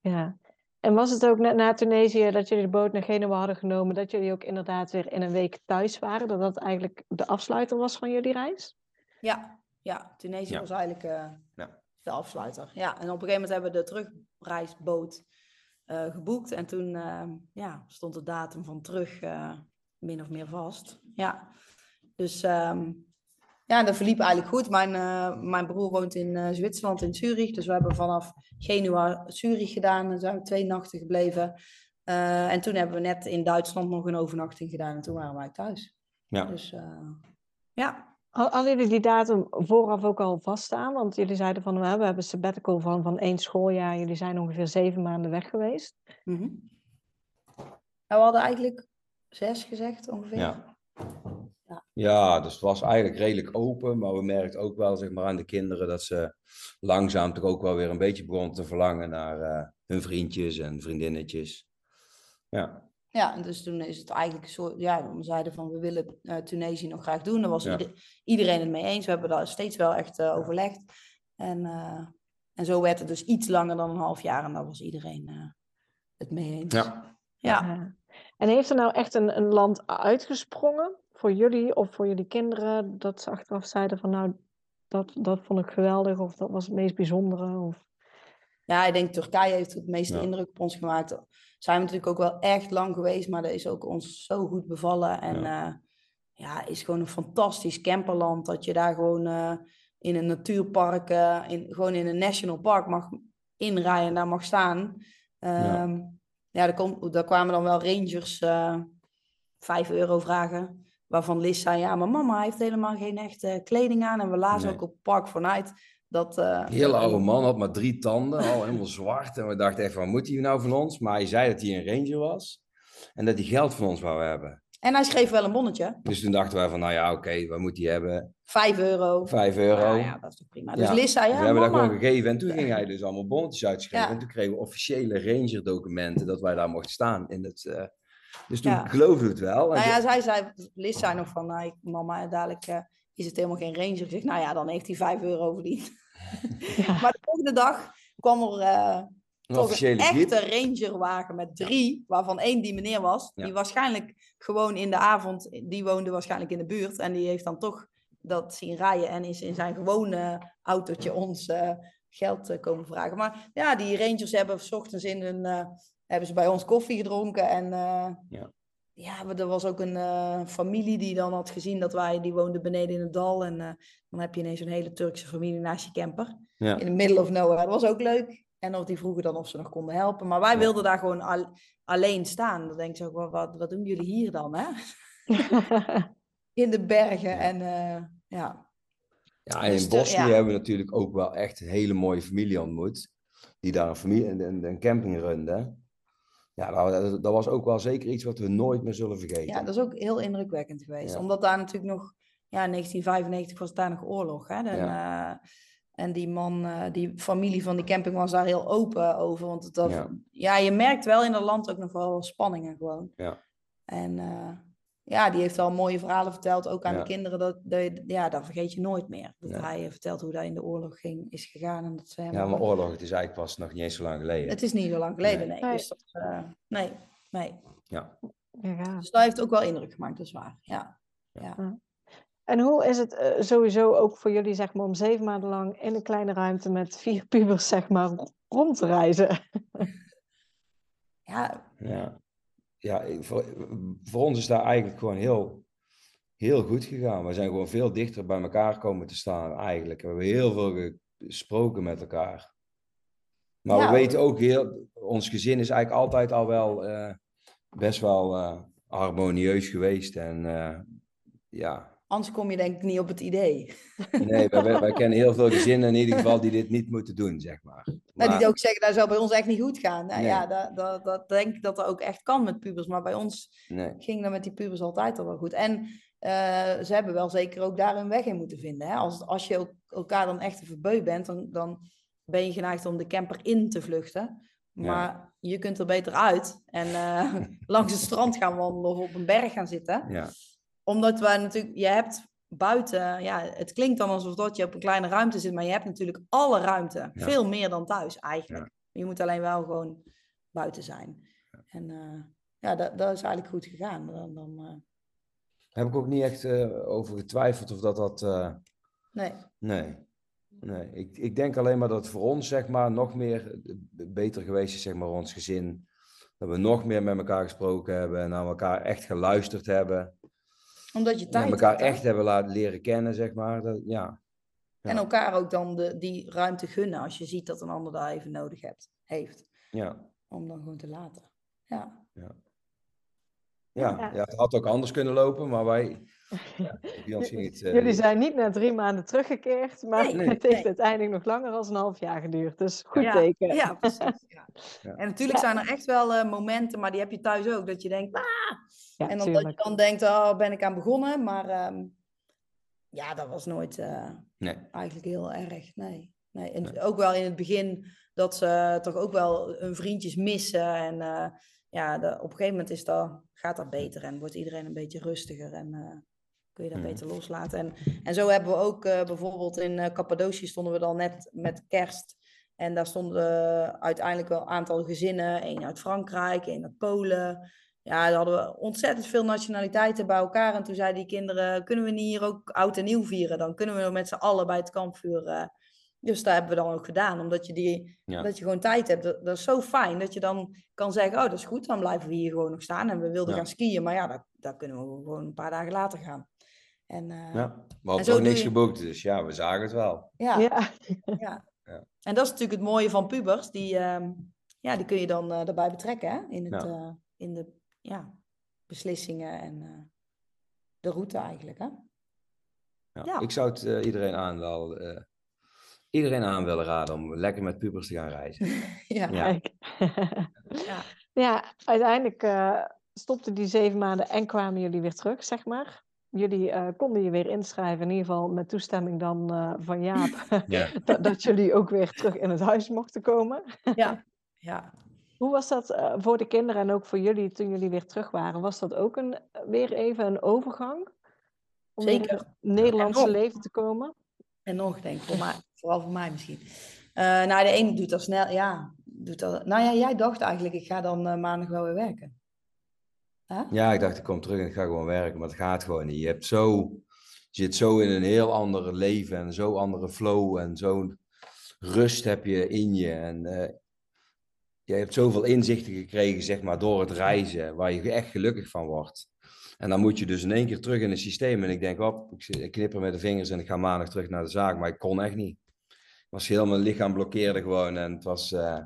Ja. En was het ook net na Tunesië dat jullie de boot naar Genua hadden genomen, dat jullie ook inderdaad weer in een week thuis waren? Dat dat eigenlijk de afsluiter was van jullie reis? Ja, ja. Tunesië Ja. was eigenlijk eh, Ja. de afsluiter. Ja, en op een gegeven moment hebben we de terugreisboot eh, geboekt. En toen eh, ja, stond de datum van terug eh, min of meer vast. Ja, dus ehm, ja, dat verliep eigenlijk goed. Mijn, mijn broer woont in Zwitserland, in Zurich. Dus we hebben vanaf Genua Zurich gedaan. En zijn we twee nachten gebleven. En toen hebben we net in Duitsland nog een overnachting gedaan. En toen waren wij thuis. Ja. Dus ja, Hadden jullie die datum vooraf ook al vaststaan? Want jullie zeiden van, we hebben een sabbatical van, van één schooljaar. Jullie zijn ongeveer zeven maanden weg geweest. Mhm. Nou, we hadden eigenlijk zes gezegd ongeveer. Ja. Ja, dus het was eigenlijk redelijk open, maar we merkten ook wel zeg maar, aan de kinderen dat ze langzaam toch ook wel weer een beetje begonnen te verlangen naar eh, hun vriendjes en vriendinnetjes. Ja, Ja, en dus toen is het eigenlijk een soort, ja, we zeiden van we willen eh, Tunesië nog graag doen. Daar was Ja. ieder- iedereen het mee eens. We hebben daar steeds wel echt eh, overlegd. En, eh, en zo werd het dus iets langer dan een half jaar en daar was iedereen eh, het mee eens. Ja. Ja. Ja. En heeft er nou echt een, een land uitgesprongen voor jullie of voor jullie kinderen? Dat ze achteraf zeiden van, nou, dat, dat vond ik geweldig of dat was het meest bijzondere? Of... Ja, ik denk Turkije heeft het meeste Ja. indruk op ons gemaakt. Zijn we natuurlijk ook wel echt lang geweest, maar dat is ook ons zo goed bevallen. En ja, ja is gewoon een fantastisch camperland. Dat je daar gewoon eh, in een natuurpark, eh, in, gewoon in een national park mag inrijden en daar mag staan. Ja. Ehm, ja, daar, kwamen dan wel rangers eh 5 euro vragen. Waarvan Liz zei, ja, maar mama heeft helemaal geen echte kleding aan. En we lazen Nee. ook op Park Fortnite dat... eh, Een hele oude man had maar drie tanden, al helemaal zwart. En we dachten even, wat moet hij nou van ons? Maar hij zei dat hij een ranger was en dat hij geld van ons wou hebben. En hij schreef wel een bonnetje. Dus toen dachten wij van, nou ja, oké, wat moet hij hebben? 5 euro. Vijf euro. Ja, ja, dat is toch prima. Dus Ja, Liz zei, Dus ja, we hebben dat gewoon gegeven en toen ging hij dus allemaal bonnetjes uitschrijven. Ja. En toen kregen we officiële ranger documenten dat wij daar mochten staan. In het, eh, Dus toen geloofde we het wel. Nou ja, zij zei, Liz zei nog van, nou, mama, dadelijk eh, is het helemaal geen ranger. Ik zeg, nou ja, dan heeft hij 5 euro verdiend. Ja. Maar de volgende dag kwam er eh, een toch een officiële jeep. echte rangerwagen met drie, waarvan één die meneer was. Ja. Die waarschijnlijk gewoon in de avond, die woonde waarschijnlijk in de buurt. En die heeft dan toch dat zien rijden en is in zijn gewone autootje ons eh, geld eh, komen vragen. Maar ja, die rangers hebben s ochtends in hun, hebben ze bij ons koffie gedronken. En Ja. Ja, maar er was ook een eh, familie die dan had gezien dat wij, die woonde beneden in het dal. En eh, dan heb je ineens een hele Turkse familie naast je camper Ja. in the middle of nowhere. Dat was ook leuk. En of die vroegen dan of ze nog konden helpen. Maar wij Ja. wilden daar gewoon al- alleen staan. Dan denk ik zo, wat, wat, wat doen jullie hier dan, hè? In de bergen en eh, ja. Ja, en Dus in de- Bosnië ja. hebben we natuurlijk ook wel echt een hele mooie familie ontmoet. Die daar een, familie, een, een, een camping runde. Ja, dat, dat was ook wel zeker iets wat we nooit meer zullen vergeten. Ja, dat is ook heel indrukwekkend geweest. Ja. Omdat daar natuurlijk nog, ja, in 1995 was daar nog oorlog. Hè? En, eh, en die man, eh, die familie van die camping was daar heel open over. Want het, dat, ja. Ja. je merkt wel in dat land ook nog wel spanningen gewoon. Ja. En eh, ja, die heeft al mooie verhalen verteld, ook aan Ja. de kinderen. Dat, dat, ja, dat vergeet je nooit meer. Dat hij vertelt hoe dat in de oorlog ging, is gegaan. En dat ze hem Ja, maar oorlog, het is eigenlijk pas nog niet eens zo lang geleden. Het is niet zo lang geleden, Nee. nee. Dus dat, eh, nee, nee. Ja. Ja. Dus dat heeft ook wel indruk gemaakt, dat is waar. Ja. En hoe is het eh, sowieso ook voor jullie, zeg maar, om zeven maanden lang in een kleine ruimte met vier pubers, zeg maar, rond te reizen? Ja, Ja, ja voor, voor ons is dat eigenlijk gewoon heel, heel goed gegaan. We zijn gewoon veel dichter bij elkaar komen te staan eigenlijk. We hebben heel veel gesproken met elkaar. Maar Ja. we weten ook heel, ons gezin is eigenlijk altijd al wel eh, best wel eh, harmonieus geweest. En eh, ja, anders kom je denk ik niet op het idee. nee, wij, wij, wij kennen heel veel gezinnen in ieder geval die dit niet moeten doen, zeg maar. Nou, die ook zeggen, dat zou bij ons echt niet goed gaan. Nou, Nee. Ja, dat, dat, dat denk ik dat dat ook echt kan met pubers. Maar bij ons nee. ging dat met die pubers altijd al wel goed. En eh, ze hebben wel zeker ook daar een weg in moeten vinden. Hè? Als, als je ook elkaar dan echt een verbeu bent, dan, dan ben je geneigd om de camper in te vluchten. Maar je kunt er beter uit en eh, langs het strand gaan wandelen of op een berg gaan zitten. Ja, Omdat we natuurlijk, je hebt buiten, ja, het klinkt dan alsof dat je op een kleine ruimte zit, maar je hebt natuurlijk alle ruimte. Ja. Heb meer dan thuis eigenlijk. Je moet alleen wel gewoon buiten zijn. En eh, ja, dat, dat is eigenlijk goed gegaan. Dan, dan, eh, heb ik ook niet echt eh, over getwijfeld of dat dat... nee. Nee, nee. Ik, ik denk alleen maar dat het voor ons zeg maar nog meer beter geweest is, zeg maar, ons gezin. Dat we nog meer met elkaar gesproken hebben en naar elkaar echt geluisterd hebben. Omdat je tijd En elkaar hebt, echt hebben laten leren kennen, zeg maar. Dat, ja. En elkaar ook dan de, die ruimte gunnen als je ziet dat een ander daar even nodig hebt, heeft. Ja. Om dan gewoon te laten. Ja. Ja. Ja. Ja, het had ook anders kunnen lopen, maar wij... Ja, eh, Jullie zijn niet na drie maanden teruggekeerd, maar Nee, nee, het heeft nee. uiteindelijk nog langer dan een half jaar geduurd. Dus goed ja. teken. Ja, precies. Ja. Ja. En natuurlijk zijn er echt wel eh, momenten, maar die heb je thuis ook, dat je denkt, ah! Ja, en dan, dat je dan denkt, oh, ben ik aan begonnen? Maar ehm, ja, dat was nooit eh, Nee. eigenlijk heel erg, nee. nee. En ook wel in het begin dat ze toch ook wel hun vriendjes missen. En eh, ja, de- op een gegeven moment is dat, gaat dat beter en wordt iedereen een beetje rustiger en eh, kun je dat Mhm. beter loslaten. En, en zo hebben we ook eh, bijvoorbeeld in Cappadocië stonden we dan net met kerst. En daar stonden uiteindelijk wel een aantal gezinnen. één uit Frankrijk, één uit Polen. Ja, daar hadden we ontzettend veel nationaliteiten bij elkaar. En toen zeiden die kinderen, kunnen we niet hier ook oud en nieuw vieren? Dan kunnen we met z'n allen bij het kampvuur. eh. Dus dat hebben we dan ook gedaan. Omdat je, die, Ja. dat je gewoon tijd hebt. Dat, dat is zo fijn dat je dan kan zeggen, oh dat is goed. Dan blijven we hier gewoon nog staan. En we wilden Ja. gaan skiën. Maar ja, dat, dat kunnen we gewoon een paar dagen later gaan. En, eh, Ja. Doe niks je- geboekt, dus ja, we zagen het wel. ja. Ja. Ja. Ja. En dat is natuurlijk het mooie van pubers. Die, ehm, ja, die kun je dan eh erbij betrekken hè? In, het, Ja. eh, in de ja, beslissingen en eh, de route eigenlijk. Hè? Ja. Ja. Ik zou het eh, iedereen, aan wel, eh, iedereen aan willen raden om lekker met pubers te gaan reizen. ja. Ja. Kijk. Ja. ja, uiteindelijk eh stopten die zeven maanden en kwamen jullie weer terug, zeg maar. Jullie eh, konden je weer inschrijven, in ieder geval met toestemming dan eh, van Jaap, Ja. dat, dat jullie ook weer terug in het huis mochten komen. Ja. ja. Hoe was dat eh, voor de kinderen en ook voor jullie toen jullie weer terug waren? Was dat ook een, weer even een overgang? Om weer in Zeker. het Nederlandse leven te komen? En nog, denk ik, voor mij, vooral voor mij misschien. Eh, nou, de ene doet dat snel, ja. Doet dat, nou ja, jij dacht eigenlijk, ik ga dan maandag wel weer werken. Ja, ik dacht, ik kom terug en ik ga gewoon werken, maar het gaat gewoon niet. Je hebt zo, je zit zo in een heel ander leven en zo andere flow en zo'n rust heb je in je. En eh, je hebt zoveel inzichten gekregen, zeg maar, door het reizen, waar je echt gelukkig van wordt. En dan moet je dus in één keer terug in het systeem. En ik denk, op, ik, knipper met de vingers en ik ga maandag terug naar de zaak, maar ik kon echt niet. Ik was heel mijn lichaam blokkeerde gewoon en het was eh,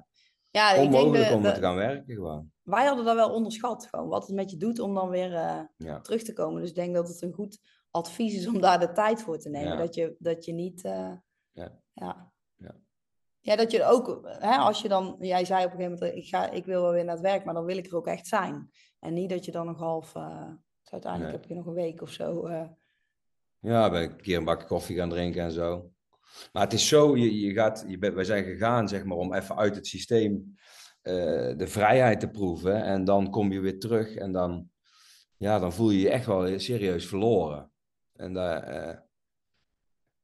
Ja, ik denk onmogelijk de- om de- te gaan werken gewoon. Wij hadden dat wel onderschat, gewoon, wat het met je doet om dan weer eh, Ja. terug te komen. Dus ik denk dat het een goed advies is om daar de tijd voor te nemen. Ja. Dat, je, dat je niet... eh, Ja. ja. Ja. Ja, dat je ook, hè, als je dan, jij zei op een gegeven moment, ik, ga, ik wil wel weer naar het werk, maar dan wil ik er ook echt zijn. En niet dat je dan nog half, uh, uiteindelijk heb je nog een week of zo. Ja, ben ik een keer een bakje koffie gaan drinken en zo. Maar het is zo, je, je gaat, je wij zijn gegaan zeg maar om even uit het systeem uh, de vrijheid te proeven. En dan kom je weer terug en dan, ja, dan voel je je echt wel serieus verloren. En, uh,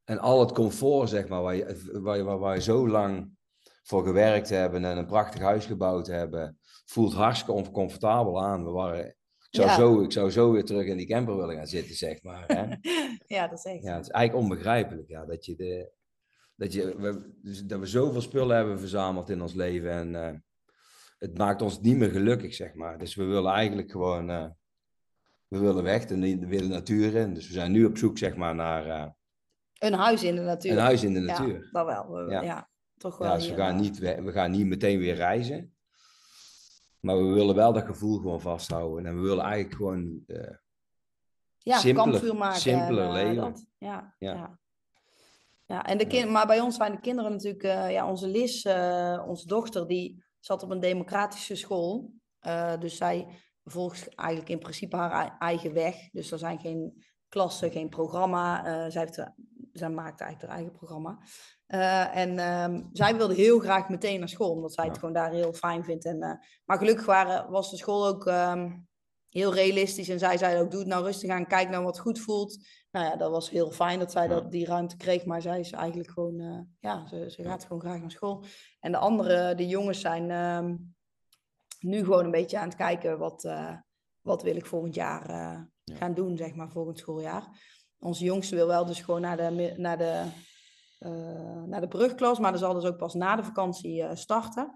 en al het comfort, zeg maar, waar je, waar, je, waar je zo lang voor gewerkt hebben en een prachtig huis gebouwd hebben, voelt hartstikke oncomfortabel aan. We waren, ik, zou zo, ik zou zo weer terug in die camper willen gaan zitten, zeg maar. Hè? ja, dat is echt. Ja, het is eigenlijk onbegrijpelijk ja, dat, je de, dat, je, we, dus dat we zoveel spullen hebben verzameld in ons leven. En uh, het maakt ons niet meer gelukkig, zeg maar. Dus we willen eigenlijk gewoon, uh, we willen weg en we willen natuur in. Dus we zijn nu op zoek, zeg maar, naar... Uh, een huis in de natuur. Een huis in de natuur. Ja, dat wel. ja. ja. toch wel. Ja, dus we, gaan niet, we gaan niet meteen weer reizen. Maar we willen wel dat gevoel gewoon vasthouden. En we willen eigenlijk gewoon uh, ja, simpeler, maken, simpeler en, leven. Dat, ja, ja. ja. ja. en de kind, maar bij ons zijn de kinderen natuurlijk, uh, ja, onze Lis, uh, onze dochter, die zat op een democratische school. dus zij volgt eigenlijk in principe haar eigen weg. Dus er zijn geen klassen, geen programma. zij, heeft, zij maakt eigenlijk haar eigen programma. Uh, en um, zij wilde heel graag meteen naar school, omdat zij het gewoon daar heel fijn vindt. En, maar gelukkig waren, was de school ook um, heel realistisch. En zij zei ook, doe het nou rustig aan, kijk naar wat goed voelt. Nou ja, dat was heel fijn dat zij ja. dat, die ruimte kreeg. Maar zij is eigenlijk gewoon, uh, ja, ze, ze, gaat gewoon graag naar school. En de andere, de jongens zijn um, nu gewoon een beetje aan het kijken, wat, wat wil ik volgend jaar ja. gaan doen, zeg maar, volgend schooljaar. Onze jongste wil wel dus gewoon naar de, naar de naar de brugklas, maar dat zal dus ook pas na de vakantie starten.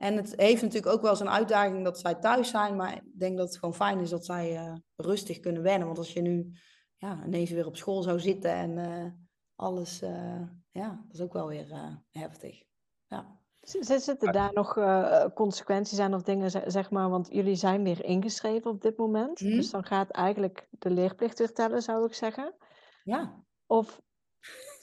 En het heeft natuurlijk ook wel eens een uitdaging dat zij thuis zijn, maar ik denk dat het gewoon fijn is dat zij uh, rustig kunnen wennen. Want als je nu ja, ineens weer op school zou zitten en alles, ja, dat is ook wel weer heftig. Ja. Zitten daar nog consequenties aan of dingen, zeg maar, want jullie zijn weer ingeschreven op dit moment. Mm. Dus dan gaat eigenlijk de leerplicht weer tellen, zou ik zeggen. Ja. Of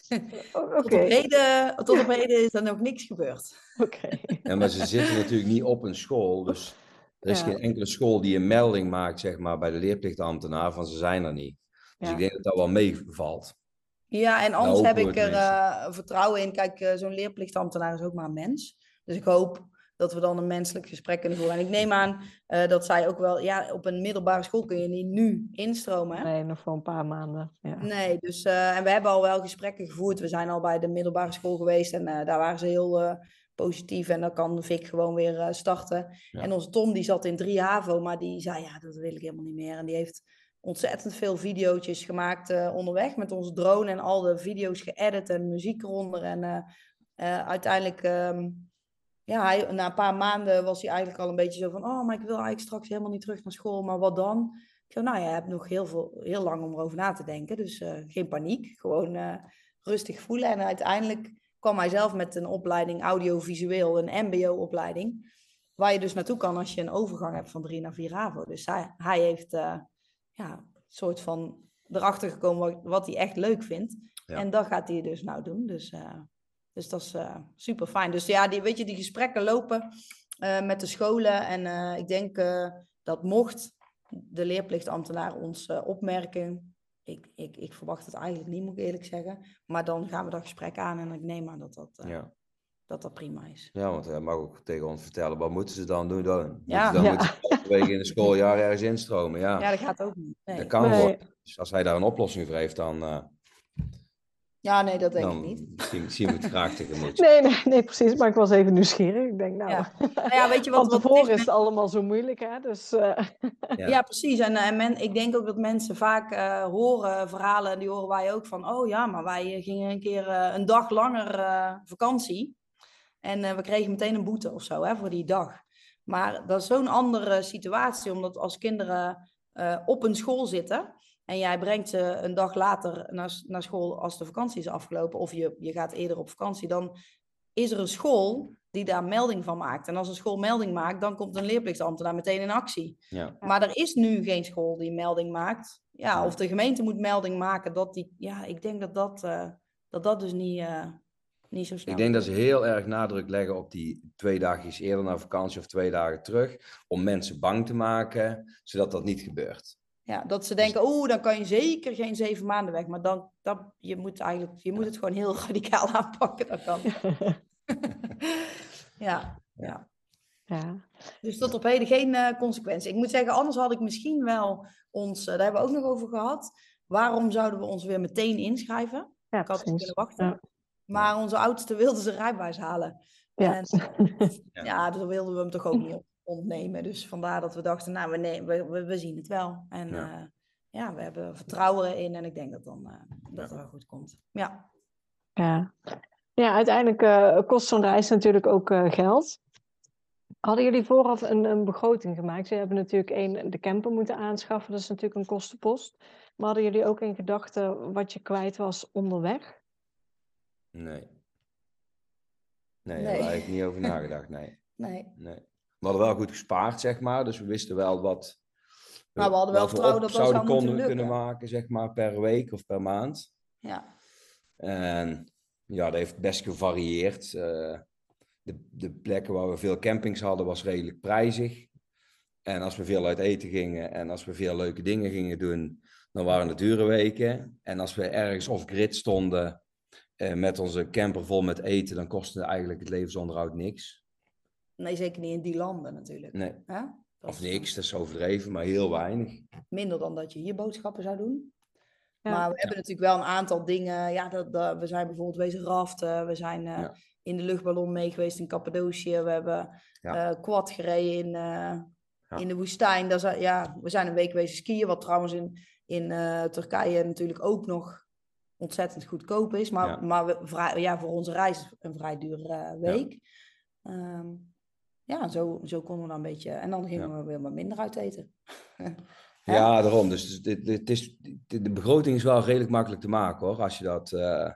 tot, op heden, tot op heden is er nog niks gebeurd. Oké. Ja, maar ze zitten natuurlijk niet op een school, dus er is geen enkele school die een melding maakt, zeg maar, bij de leerplichtambtenaar van ze zijn er niet. Dus ik denk dat dat wel meevalt. Ja, en anders heb ik er uh, vertrouwen in. Kijk, uh, zo'n leerplichtambtenaar is ook maar een mens. Dus ik hoop dat we dan een menselijk gesprek kunnen voeren. En ik neem aan uh, dat zij ook wel, ja, op een middelbare school kun je niet nu instromen. Hè? Nee, nog voor een paar maanden. Ja. Nee, dus uh, en we hebben al wel gesprekken gevoerd. We zijn al bij de middelbare school geweest en uh, daar waren ze heel positief. En dan kan Vic gewoon weer starten. Ja. En onze Tom, die zat in 3 HAVO, maar die zei, ja, dat wil ik helemaal niet meer. En die heeft ontzettend veel video's gemaakt onderweg met onze drone en al de video's geëdit en muziek eronder. En uiteindelijk. Um, ja, hij, na een paar maanden was hij eigenlijk al een beetje zo van, oh, maar ik wil eigenlijk straks helemaal niet terug naar school, maar wat dan? Ik zei, nou ja, je hebt nog heel, veel, heel lang om erover na te denken, dus uh, geen paniek, gewoon uh, rustig voelen. En uiteindelijk kwam hij zelf met een opleiding audiovisueel, een mbo-opleiding, waar je dus naartoe kan als je een overgang hebt van 3 naar 4 AVO. Dus hij, hij heeft uh, ja, een soort van erachter gekomen wat, wat hij echt leuk vindt. Ja. En dat gaat hij dus nou doen, dus... Dus dat is uh, super fijn. Dus ja, die, weet je, die gesprekken lopen uh, met de scholen. En uh, ik denk dat mocht de leerplichtambtenaar ons opmerken. Ik, ik, ik verwacht het eigenlijk niet, moet ik eerlijk zeggen. Maar dan gaan we dat gesprek aan en ik neem aan dat dat, ja. dat, dat prima is. Ja, want hij mag ook tegen ons vertellen, wat moeten ze dan doen? Dan, ja. dan ja. moeten ze weken in de schooljaar ergens instromen. Ja, ja dat gaat ook niet. Nee. Dat kan nee. Dus als hij daar een oplossing voor heeft, dan ja, nee, dat denk dan ik niet. Misschien, misschien moet graag tegemoet. Nee, nee, nee, precies. Maar ik was even nieuwsgierig. Ik denk, nou, ja. nou ja, weet je wat, van tevoren is het allemaal zo moeilijk, hè? Dus, uh... ja. ja. precies. En, en men, ik denk ook dat mensen vaak uh, horen verhalen, en die horen wij ook van, oh ja, maar wij gingen een keer uh, een dag langer vakantie. En we kregen meteen een boete of zo, hè, voor die dag. Maar dat is zo'n andere situatie, omdat als kinderen op een school zitten en jij brengt ze een dag later naar, naar school als de vakantie is afgelopen, of je, je gaat eerder op vakantie, dan is er een school die daar melding van maakt. En als een school melding maakt, dan komt een leerplichtambtenaar meteen in actie. Ja. Maar er is nu geen school die melding maakt. Ja, of de gemeente moet melding maken dat die. Ja, ik denk dat dat, uh, dat, dat dus niet. Uh, niet zo snel. Ik denk dat ze heel erg nadruk leggen op die twee dagjes eerder naar vakantie of twee dagen terug. Om mensen bang te maken, zodat dat niet gebeurt. Ja, dat ze denken, oeh, dan kan je zeker geen zeven maanden weg. Maar dan, dan je moet eigenlijk, je moet het gewoon heel radicaal aanpakken. Dat kan. ja, ja. Ja. Dus tot op heden geen uh, consequentie. Ik moet zeggen, anders had ik misschien wel ons, uh, daar hebben we ook nog over gehad. Waarom zouden we ons weer meteen inschrijven? Ja, ik had precies. kunnen wachten. Ja. Maar onze oudste wilde zijn rijbewijs halen. Ja. En, ja, dus wilden we hem toch ook niet ontnemen. Dus vandaar dat we dachten, nou, we, nemen, we, we, we zien het wel. En Ja. ja. ja, we hebben vertrouwen erin en ik denk dat dan eh, dat het wel goed komt. Ja. Ja, ja uiteindelijk eh, kost zo'n reis natuurlijk ook eh, geld. Hadden jullie vooraf een, een begroting gemaakt? Ze hebben natuurlijk één, de camper moeten aanschaffen, dat is natuurlijk een kostenpost. Maar hadden jullie ook in gedachten wat je kwijt was onderweg? Nee. Nee, daar Nee. we eigenlijk niet over nagedacht. Nee. Nee. nee. We hadden wel goed gespaard, zeg maar. Dus we wisten wel wat. Maar we hadden wel vertrouwen dat dat zouden konden, kunnen maken, zeg maar, per week of per maand. Ja. En ja, dat heeft best gevarieerd. Eh, de, de plekken waar we veel campings hadden, was redelijk prijzig. En als we veel uit eten gingen en als we veel leuke dingen gingen doen, dan waren het dure weken. En als we ergens off-grid stonden eh, met onze camper vol met eten, dan kostte eigenlijk het levensonderhoud niks. Nee, zeker niet in die landen natuurlijk. Nee, Hè? Dat of is niks, dat is overdreven, maar heel weinig. Minder dan dat je hier boodschappen zou doen. Ja. Maar we hebben natuurlijk wel een aantal dingen. Ja, dat, dat- we zijn bijvoorbeeld wezen raften. We zijn eh, Ja. in de luchtballon mee geweest in Cappadocië. We hebben Ja. eh quad gereden in, eh, Ja. in de woestijn. Dat is, ja, we zijn een week wezen skiën. Wat trouwens in, in eh, Turkije natuurlijk ook nog ontzettend goedkoop is. Maar, Ja. maar we, vrij, ja, voor onze reis een vrij dure eh, week. Ja, ja zo, zo konden we dan een beetje. En dan gingen Ja. we weer wat minder uit eten. Ja, daarom. Dus het het is, de de begroting is wel redelijk makkelijk te maken hoor, als je dat eh,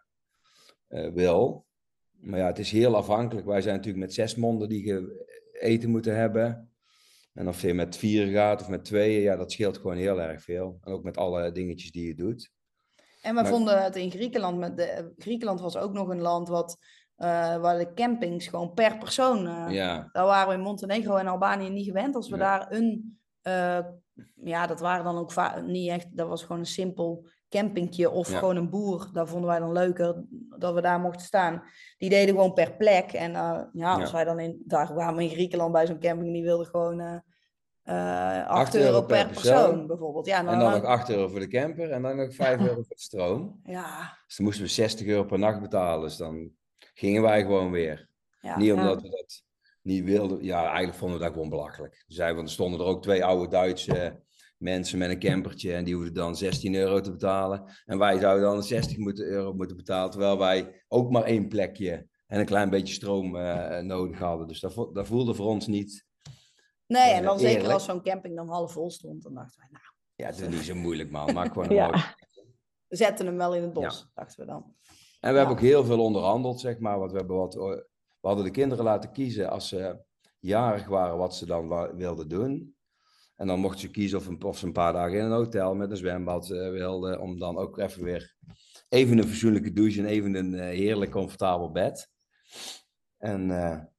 eh, wil. Maar ja, het is heel afhankelijk. Wij zijn natuurlijk met zes monden die ge- eten moeten hebben. En of je met vier gaat of met tweeën, ja, dat scheelt gewoon heel erg veel. En ook met alle dingetjes die je doet. En we Maar- vonden het in Griekenland, met de, Griekenland was ook nog een land wat, eh, waar de campings gewoon per persoon, eh, Ja, daar waren we in Montenegro en Albanië niet gewend. Als we daar een, eh, ja dat waren dan ook niet echt, dat was gewoon een simpel campingje of Ja. gewoon een boer. Dat vonden wij dan leuker, dat we daar mochten staan. Die deden gewoon per plek. En ja, als wij dan in, daar kwamen we in Griekenland bij zo'n camping en die wilden gewoon eh eh 8 euro, per persoon, bijvoorbeeld. Ja, en dan nog dan- 8 euro voor de camper en dan nog 5 euro voor de stroom. ja, Dus dan moesten we 60 euro per nacht betalen. Dus dan gingen wij gewoon weer. ja. Niet omdat we dat niet wilden. Ja, eigenlijk vonden we dat gewoon belachelijk. Zeiden, want er stonden er ook twee oude Duitse mensen met een campertje. En die hoefden dan 16 euro te betalen. En wij zouden dan 60 moeten, euro moeten betalen. Terwijl wij ook maar één plekje en een klein beetje stroom eh, nodig hadden. Dus dat, vo- dat voelde voor ons niet. Nee, en Eh, dan zeker als zo'n camping dan half vol stond, dan dachten wij, nou, Ja, het is niet zo moeilijk, man. Maak gewoon een Ja. mooi. we zetten hem wel in het bos, dachten we dan. En we Ja. hebben ook heel veel onderhandeld, zeg maar. Want we, hebben wat, eh, we hadden de kinderen laten kiezen als ze jarig waren wat ze dan wilden doen. En dan mochten ze kiezen of, een, of ze een paar dagen in een hotel met een zwembad eh, wilden. Om dan ook even weer even een fatsoenlijke douche en even een eh, heerlijk comfortabel bed. En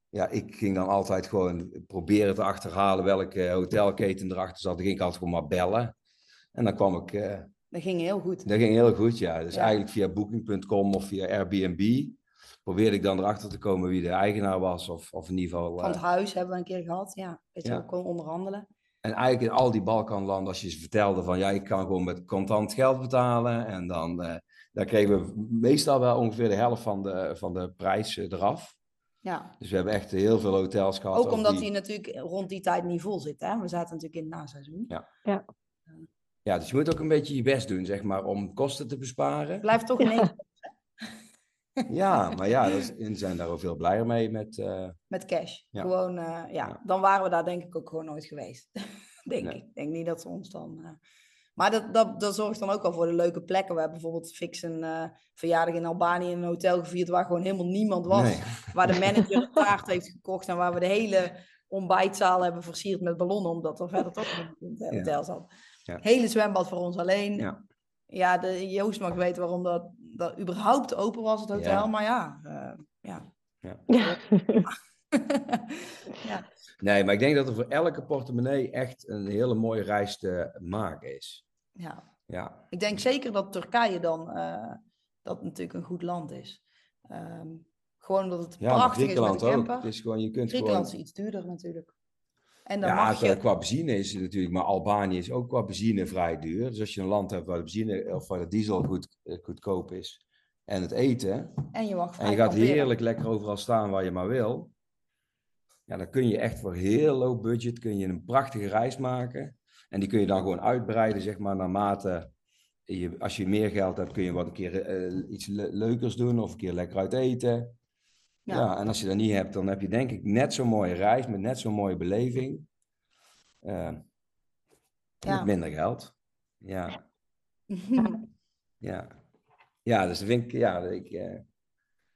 ja, ik ging dan altijd gewoon proberen te achterhalen welke hotelketen erachter zat. Dan ging ik altijd gewoon maar bellen. En dan kwam ik... Dat ging heel goed. dat ging heel goed, ja. Dus Ja. eigenlijk via booking.com of via Airbnb probeerde ik dan erachter te komen wie de eigenaar was. Of, of in ieder geval. Van het eh, huis hebben we een keer gehad, ja. Dat je Ja. ook kon onderhandelen. en eigenlijk in al die Balkanlanden, als je ze vertelde van ja, ik kan gewoon met contant geld betalen. En dan, eh, dan kregen we meestal wel ongeveer de helft van de, van de prijs eh, eraf. Ja, Dus we hebben echt heel veel hotels gehad. ook omdat die... hij natuurlijk rond die tijd niet vol zit, hè. We zaten natuurlijk in het naseizoen. Ja, dus je moet ook een beetje je best doen, zeg maar, om kosten te besparen. Blijft toch in één Ja, maar ja, dat is, en zijn daar ook veel blijer mee met... eh, met cash. Ja. Gewoon, eh, ja. Ja. Dan waren we daar denk ik ook gewoon nooit geweest. denk Nee. ik. Ik denk niet dat ze ons dan... eh, Maar dat, dat, dat zorgt dan ook al voor de leuke plekken. We hebben bijvoorbeeld fix een eh, verjaardag in Albanië in een hotel gevierd waar gewoon helemaal niemand was. nee. Waar de manager een taart heeft gekocht en waar we de hele ontbijtzaal hebben versierd met ballonnen, omdat er verder toch in het hotel zat. Ja. Hele zwembad voor ons alleen. Ja. Ja, de, Joost mag weten waarom dat dat überhaupt open was, het hotel. Ja. Maar ja, eh, ja. Ja. ja. Nee, maar ik denk dat er voor elke portemonnee echt een hele mooie reis te maken is. ja. Ja, Ik denk zeker dat Turkije dan eh, dat natuurlijk een goed land is. Ehm, gewoon omdat het ja prachtig is met Griekenland de ook. camper. Het is gewoon, je kunt Griekenland is iets duurder natuurlijk. En dan Ja, mag qua- je... qua benzine is het natuurlijk, maar Albanië is ook qua benzine vrij duur. Dus als je een land hebt waar de benzine of waar de diesel goed, eh, goedkoop is en het eten, En je mag en je gaat kamperen. heerlijk lekker overal staan waar je maar wil, ja, dan kun je echt voor heel low budget kun je een prachtige reis maken. En die kun je dan gewoon uitbreiden, zeg maar, naarmate je, als je meer geld hebt, kun je wat een keer eh, iets le- leukers doen of een keer lekker uit eten. Ja. Ja. en als je dat niet hebt, dan heb je denk ik net zo'n mooie reis met net zo'n mooie beleving. eh, Ja. Met minder geld. Ja, ja. Ja, dus dat vind ik, ja, ik, eh,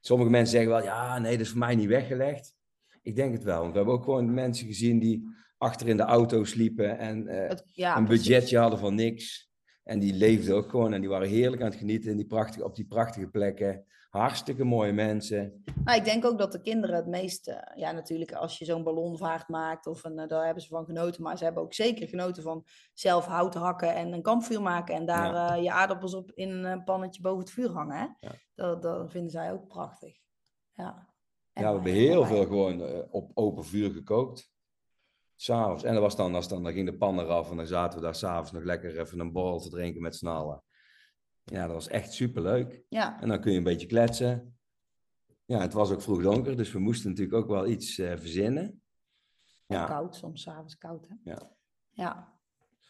sommige mensen zeggen wel, ja, nee, dat is voor mij niet weggelegd. Ik denk het wel, want we hebben ook gewoon mensen gezien die achter in de auto sliepen en eh, Het- ja, een precies. budgetje hadden van niks. En die leefden ook gewoon en die waren heerlijk aan het genieten in die prachtige, op die prachtige plekken. Hartstikke mooie mensen. Nou, ik denk ook dat de kinderen het meest, eh, ja natuurlijk als je zo'n ballonvaart maakt, of een, eh, daar hebben ze van genoten, maar ze hebben ook zeker genoten van zelf hout hakken en een kampvuur maken en daar eh, je aardappels op in een pannetje boven het vuur hangen. Hè? Ja. Dat, dat vinden zij ook prachtig. Ja, En ja, we hebben heel veel gewoon op open vuur gekookt. S'avonds. En dat was dan, als dan, dan ging de pan eraf en dan zaten we daar s'avonds nog lekker even een borrel te drinken met z'n allen. Ja, dat was echt superleuk. Ja, En dan kun je een beetje kletsen. Ja, het was ook vroeg donker, dus we moesten natuurlijk ook wel iets eh, verzinnen. Ja, koud, soms 's avonds koud. Hè? Ja. ja.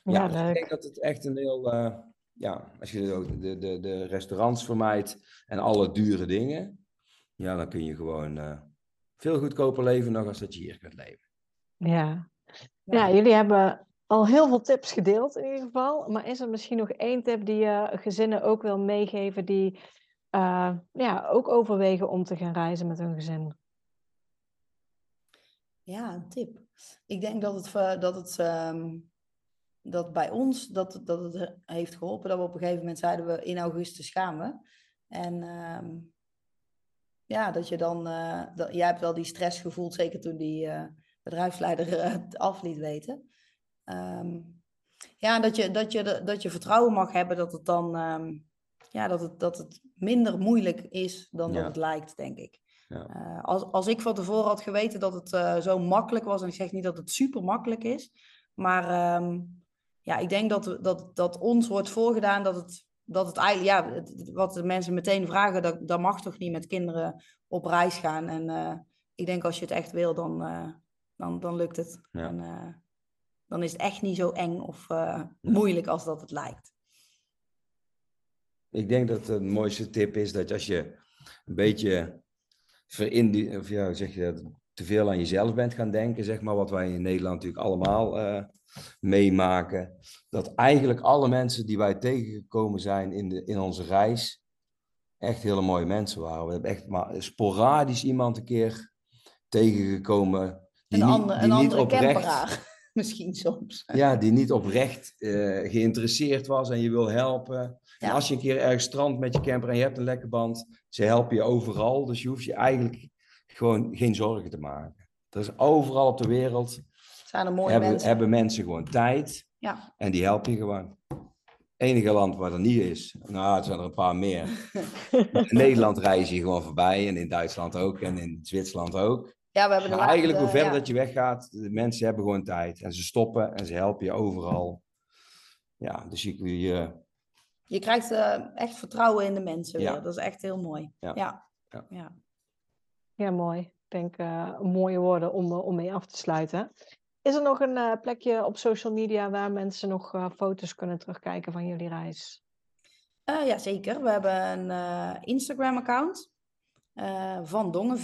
Ja, ja, dus ik denk dat het echt een heel... eh, ja, als je ook de, de, de restaurants vermijdt en alle dure dingen, ja, dan kun je gewoon eh, veel goedkoper leven nog als dat je hier kunt leven. Ja. ja, jullie hebben al heel veel tips gedeeld in ieder geval. Maar is er misschien nog één tip die je gezinnen ook wil meegeven die eh, ja, ook overwegen om te gaan reizen met hun gezin? Ja, een tip. Ik denk dat het, eh, dat het ehm, dat bij ons dat, dat het heeft geholpen. Dat we op een gegeven moment zeiden we in augustus gaan we. En ehm, ja, dat je dan, eh, dat, jij hebt wel die stress gevoeld, zeker toen die eh, bedrijfsleider eh, het af liet weten. Ehm, ja, dat je, dat, je, dat je vertrouwen mag hebben dat het dan ehm, ja, dat het, dat het minder moeilijk is dan dat het lijkt, denk ik. Ja. Eh, als, als ik van tevoren had geweten dat het eh, zo makkelijk was, en ik zeg niet dat het super makkelijk is, maar ehm, ja, ik denk dat, dat, dat ons wordt voorgedaan dat het, dat het eigenlijk, ja, het- wat de mensen meteen vragen, dat, dat mag toch niet met kinderen op reis gaan. En eh, ik denk als je het echt wil, dan, dan, dan lukt het. Ja. En, dan is het echt niet zo eng of eh, moeilijk als dat het lijkt. Ik denk dat de mooiste tip is dat als je een beetje verindi- of ja, zeg je dat, te veel aan jezelf bent gaan denken, zeg maar, wat wij in Nederland natuurlijk allemaal eh, meemaken, dat eigenlijk alle mensen die wij tegengekomen zijn in, de, in onze reis, echt hele mooie mensen waren. We hebben echt maar sporadisch iemand een keer tegengekomen die Een, niet, ander, die een niet andere oprecht, camperaar, misschien soms. ja, die niet oprecht eh, geïnteresseerd was en je wil helpen. En als je een keer ergens strandt met je camper en je hebt een lekke band, ze helpen je overal. Dus je hoeft je eigenlijk gewoon geen zorgen te maken. Er is overal op de wereld Zijn er mooie hebben, mensen. hebben mensen gewoon tijd Ja. en die helpen je gewoon. Enige land waar dat niet is, nou, er zijn er een paar meer. In Nederland reis je gewoon voorbij en in Duitsland ook en in Zwitserland ook. Ja, we hebben de Maar eigenlijk, hoe laatste- verder ja. dat je weggaat, de mensen hebben gewoon tijd. En ze stoppen en ze helpen je overal. Ja, dus je, je, Je krijgt eh, echt vertrouwen in de mensen Ja. weer. Dat is echt heel mooi. Ja. Ja. Ja. Ja. Ja, mooi. Ik denk eh, mooie woorden om, eh, om mee af te sluiten. Is er nog een eh, plekje op social media waar mensen nog eh, foto's kunnen terugkijken van jullie reis? Eh, ja, zeker. We hebben een eh, Instagram-account. eh, van Dongen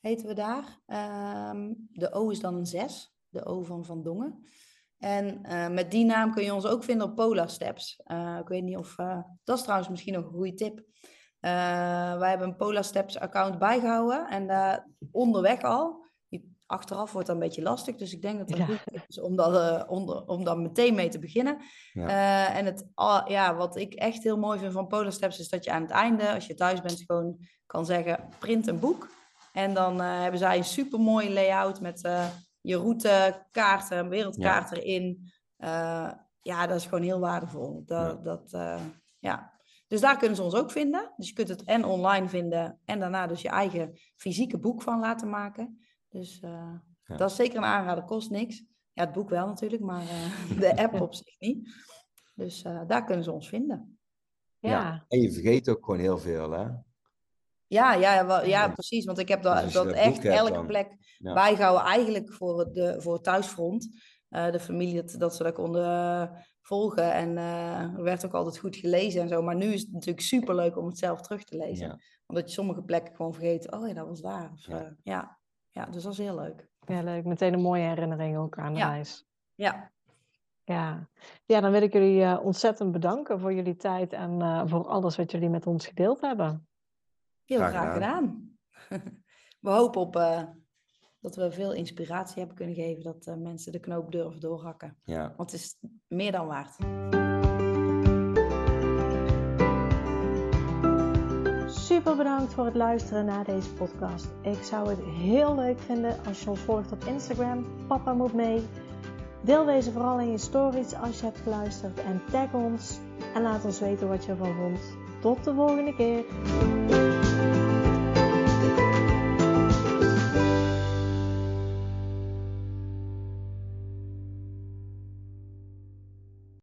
heten we daar. Ehm, de O is dan een 6. De O van Van Dongen. En eh, met die naam kun je ons ook vinden op Polar Steps. Eh, ik weet niet of... eh, dat is trouwens misschien nog een goede tip. Eh, wij hebben een Polar Steps account bijgehouden. En daar onderweg al... die- achteraf wordt dat een beetje lastig. Dus ik denk dat het Ja. goed is om dat, eh, onder, om daar meteen mee te beginnen. Ja. Eh, en het, al- ja, wat ik echt heel mooi vind van Polar Steps is dat je aan het einde, als je thuis bent, gewoon kan zeggen: print een boek. En dan eh, hebben zij een super mooie layout met eh, je route, kaarten, een wereldkaart erin. Eh, ja, dat is gewoon heel waardevol. Dat, Ja. dat, eh, ja. Dus daar kunnen ze ons ook vinden. Dus je kunt het en online vinden en daarna dus je eigen fysieke boek van laten maken. Dus eh, Ja. dat is zeker een aanrader, kost niks. Ja, het boek wel natuurlijk, maar eh, de app op zich niet. Dus eh, daar kunnen ze ons vinden. Ja. En je vergeet ook gewoon heel veel, hè? Ja, ja, ja, wel- ja Ja. precies. Want ik heb Dus dat, dat echt elke dan- plek Ja. bijgehouden. Eigenlijk voor het, de, voor het thuisfront. Eh, de familie, dat, dat ze dat konden eh, volgen. En eh, er werd ook altijd goed gelezen en zo. Maar nu is het natuurlijk super leuk om het zelf terug te lezen. Ja. Omdat je sommige plekken gewoon vergeet. Oh ja, dat was daar. Of, Ja. ja. ja. ja, dus dat is heel leuk. ja, leuk. Meteen een mooie herinnering ook aan de Ja. reis. Ja, Ja. ja, dan wil ik jullie ontzettend bedanken voor jullie tijd en eh, voor alles wat jullie met ons gedeeld hebben. Heel Graag graag, gedaan. we hopen op eh, dat we veel inspiratie hebben kunnen geven. Dat eh, mensen de knoop durven doorhakken. Ja. Want het is meer dan waard. Super bedankt voor het luisteren naar deze podcast. Ik zou het heel leuk vinden als je ons volgt op Instagram. Papa moet mee. Deel deze vooral in je stories als je hebt geluisterd en tag ons en laat ons weten wat je ervan vond. Tot de volgende keer.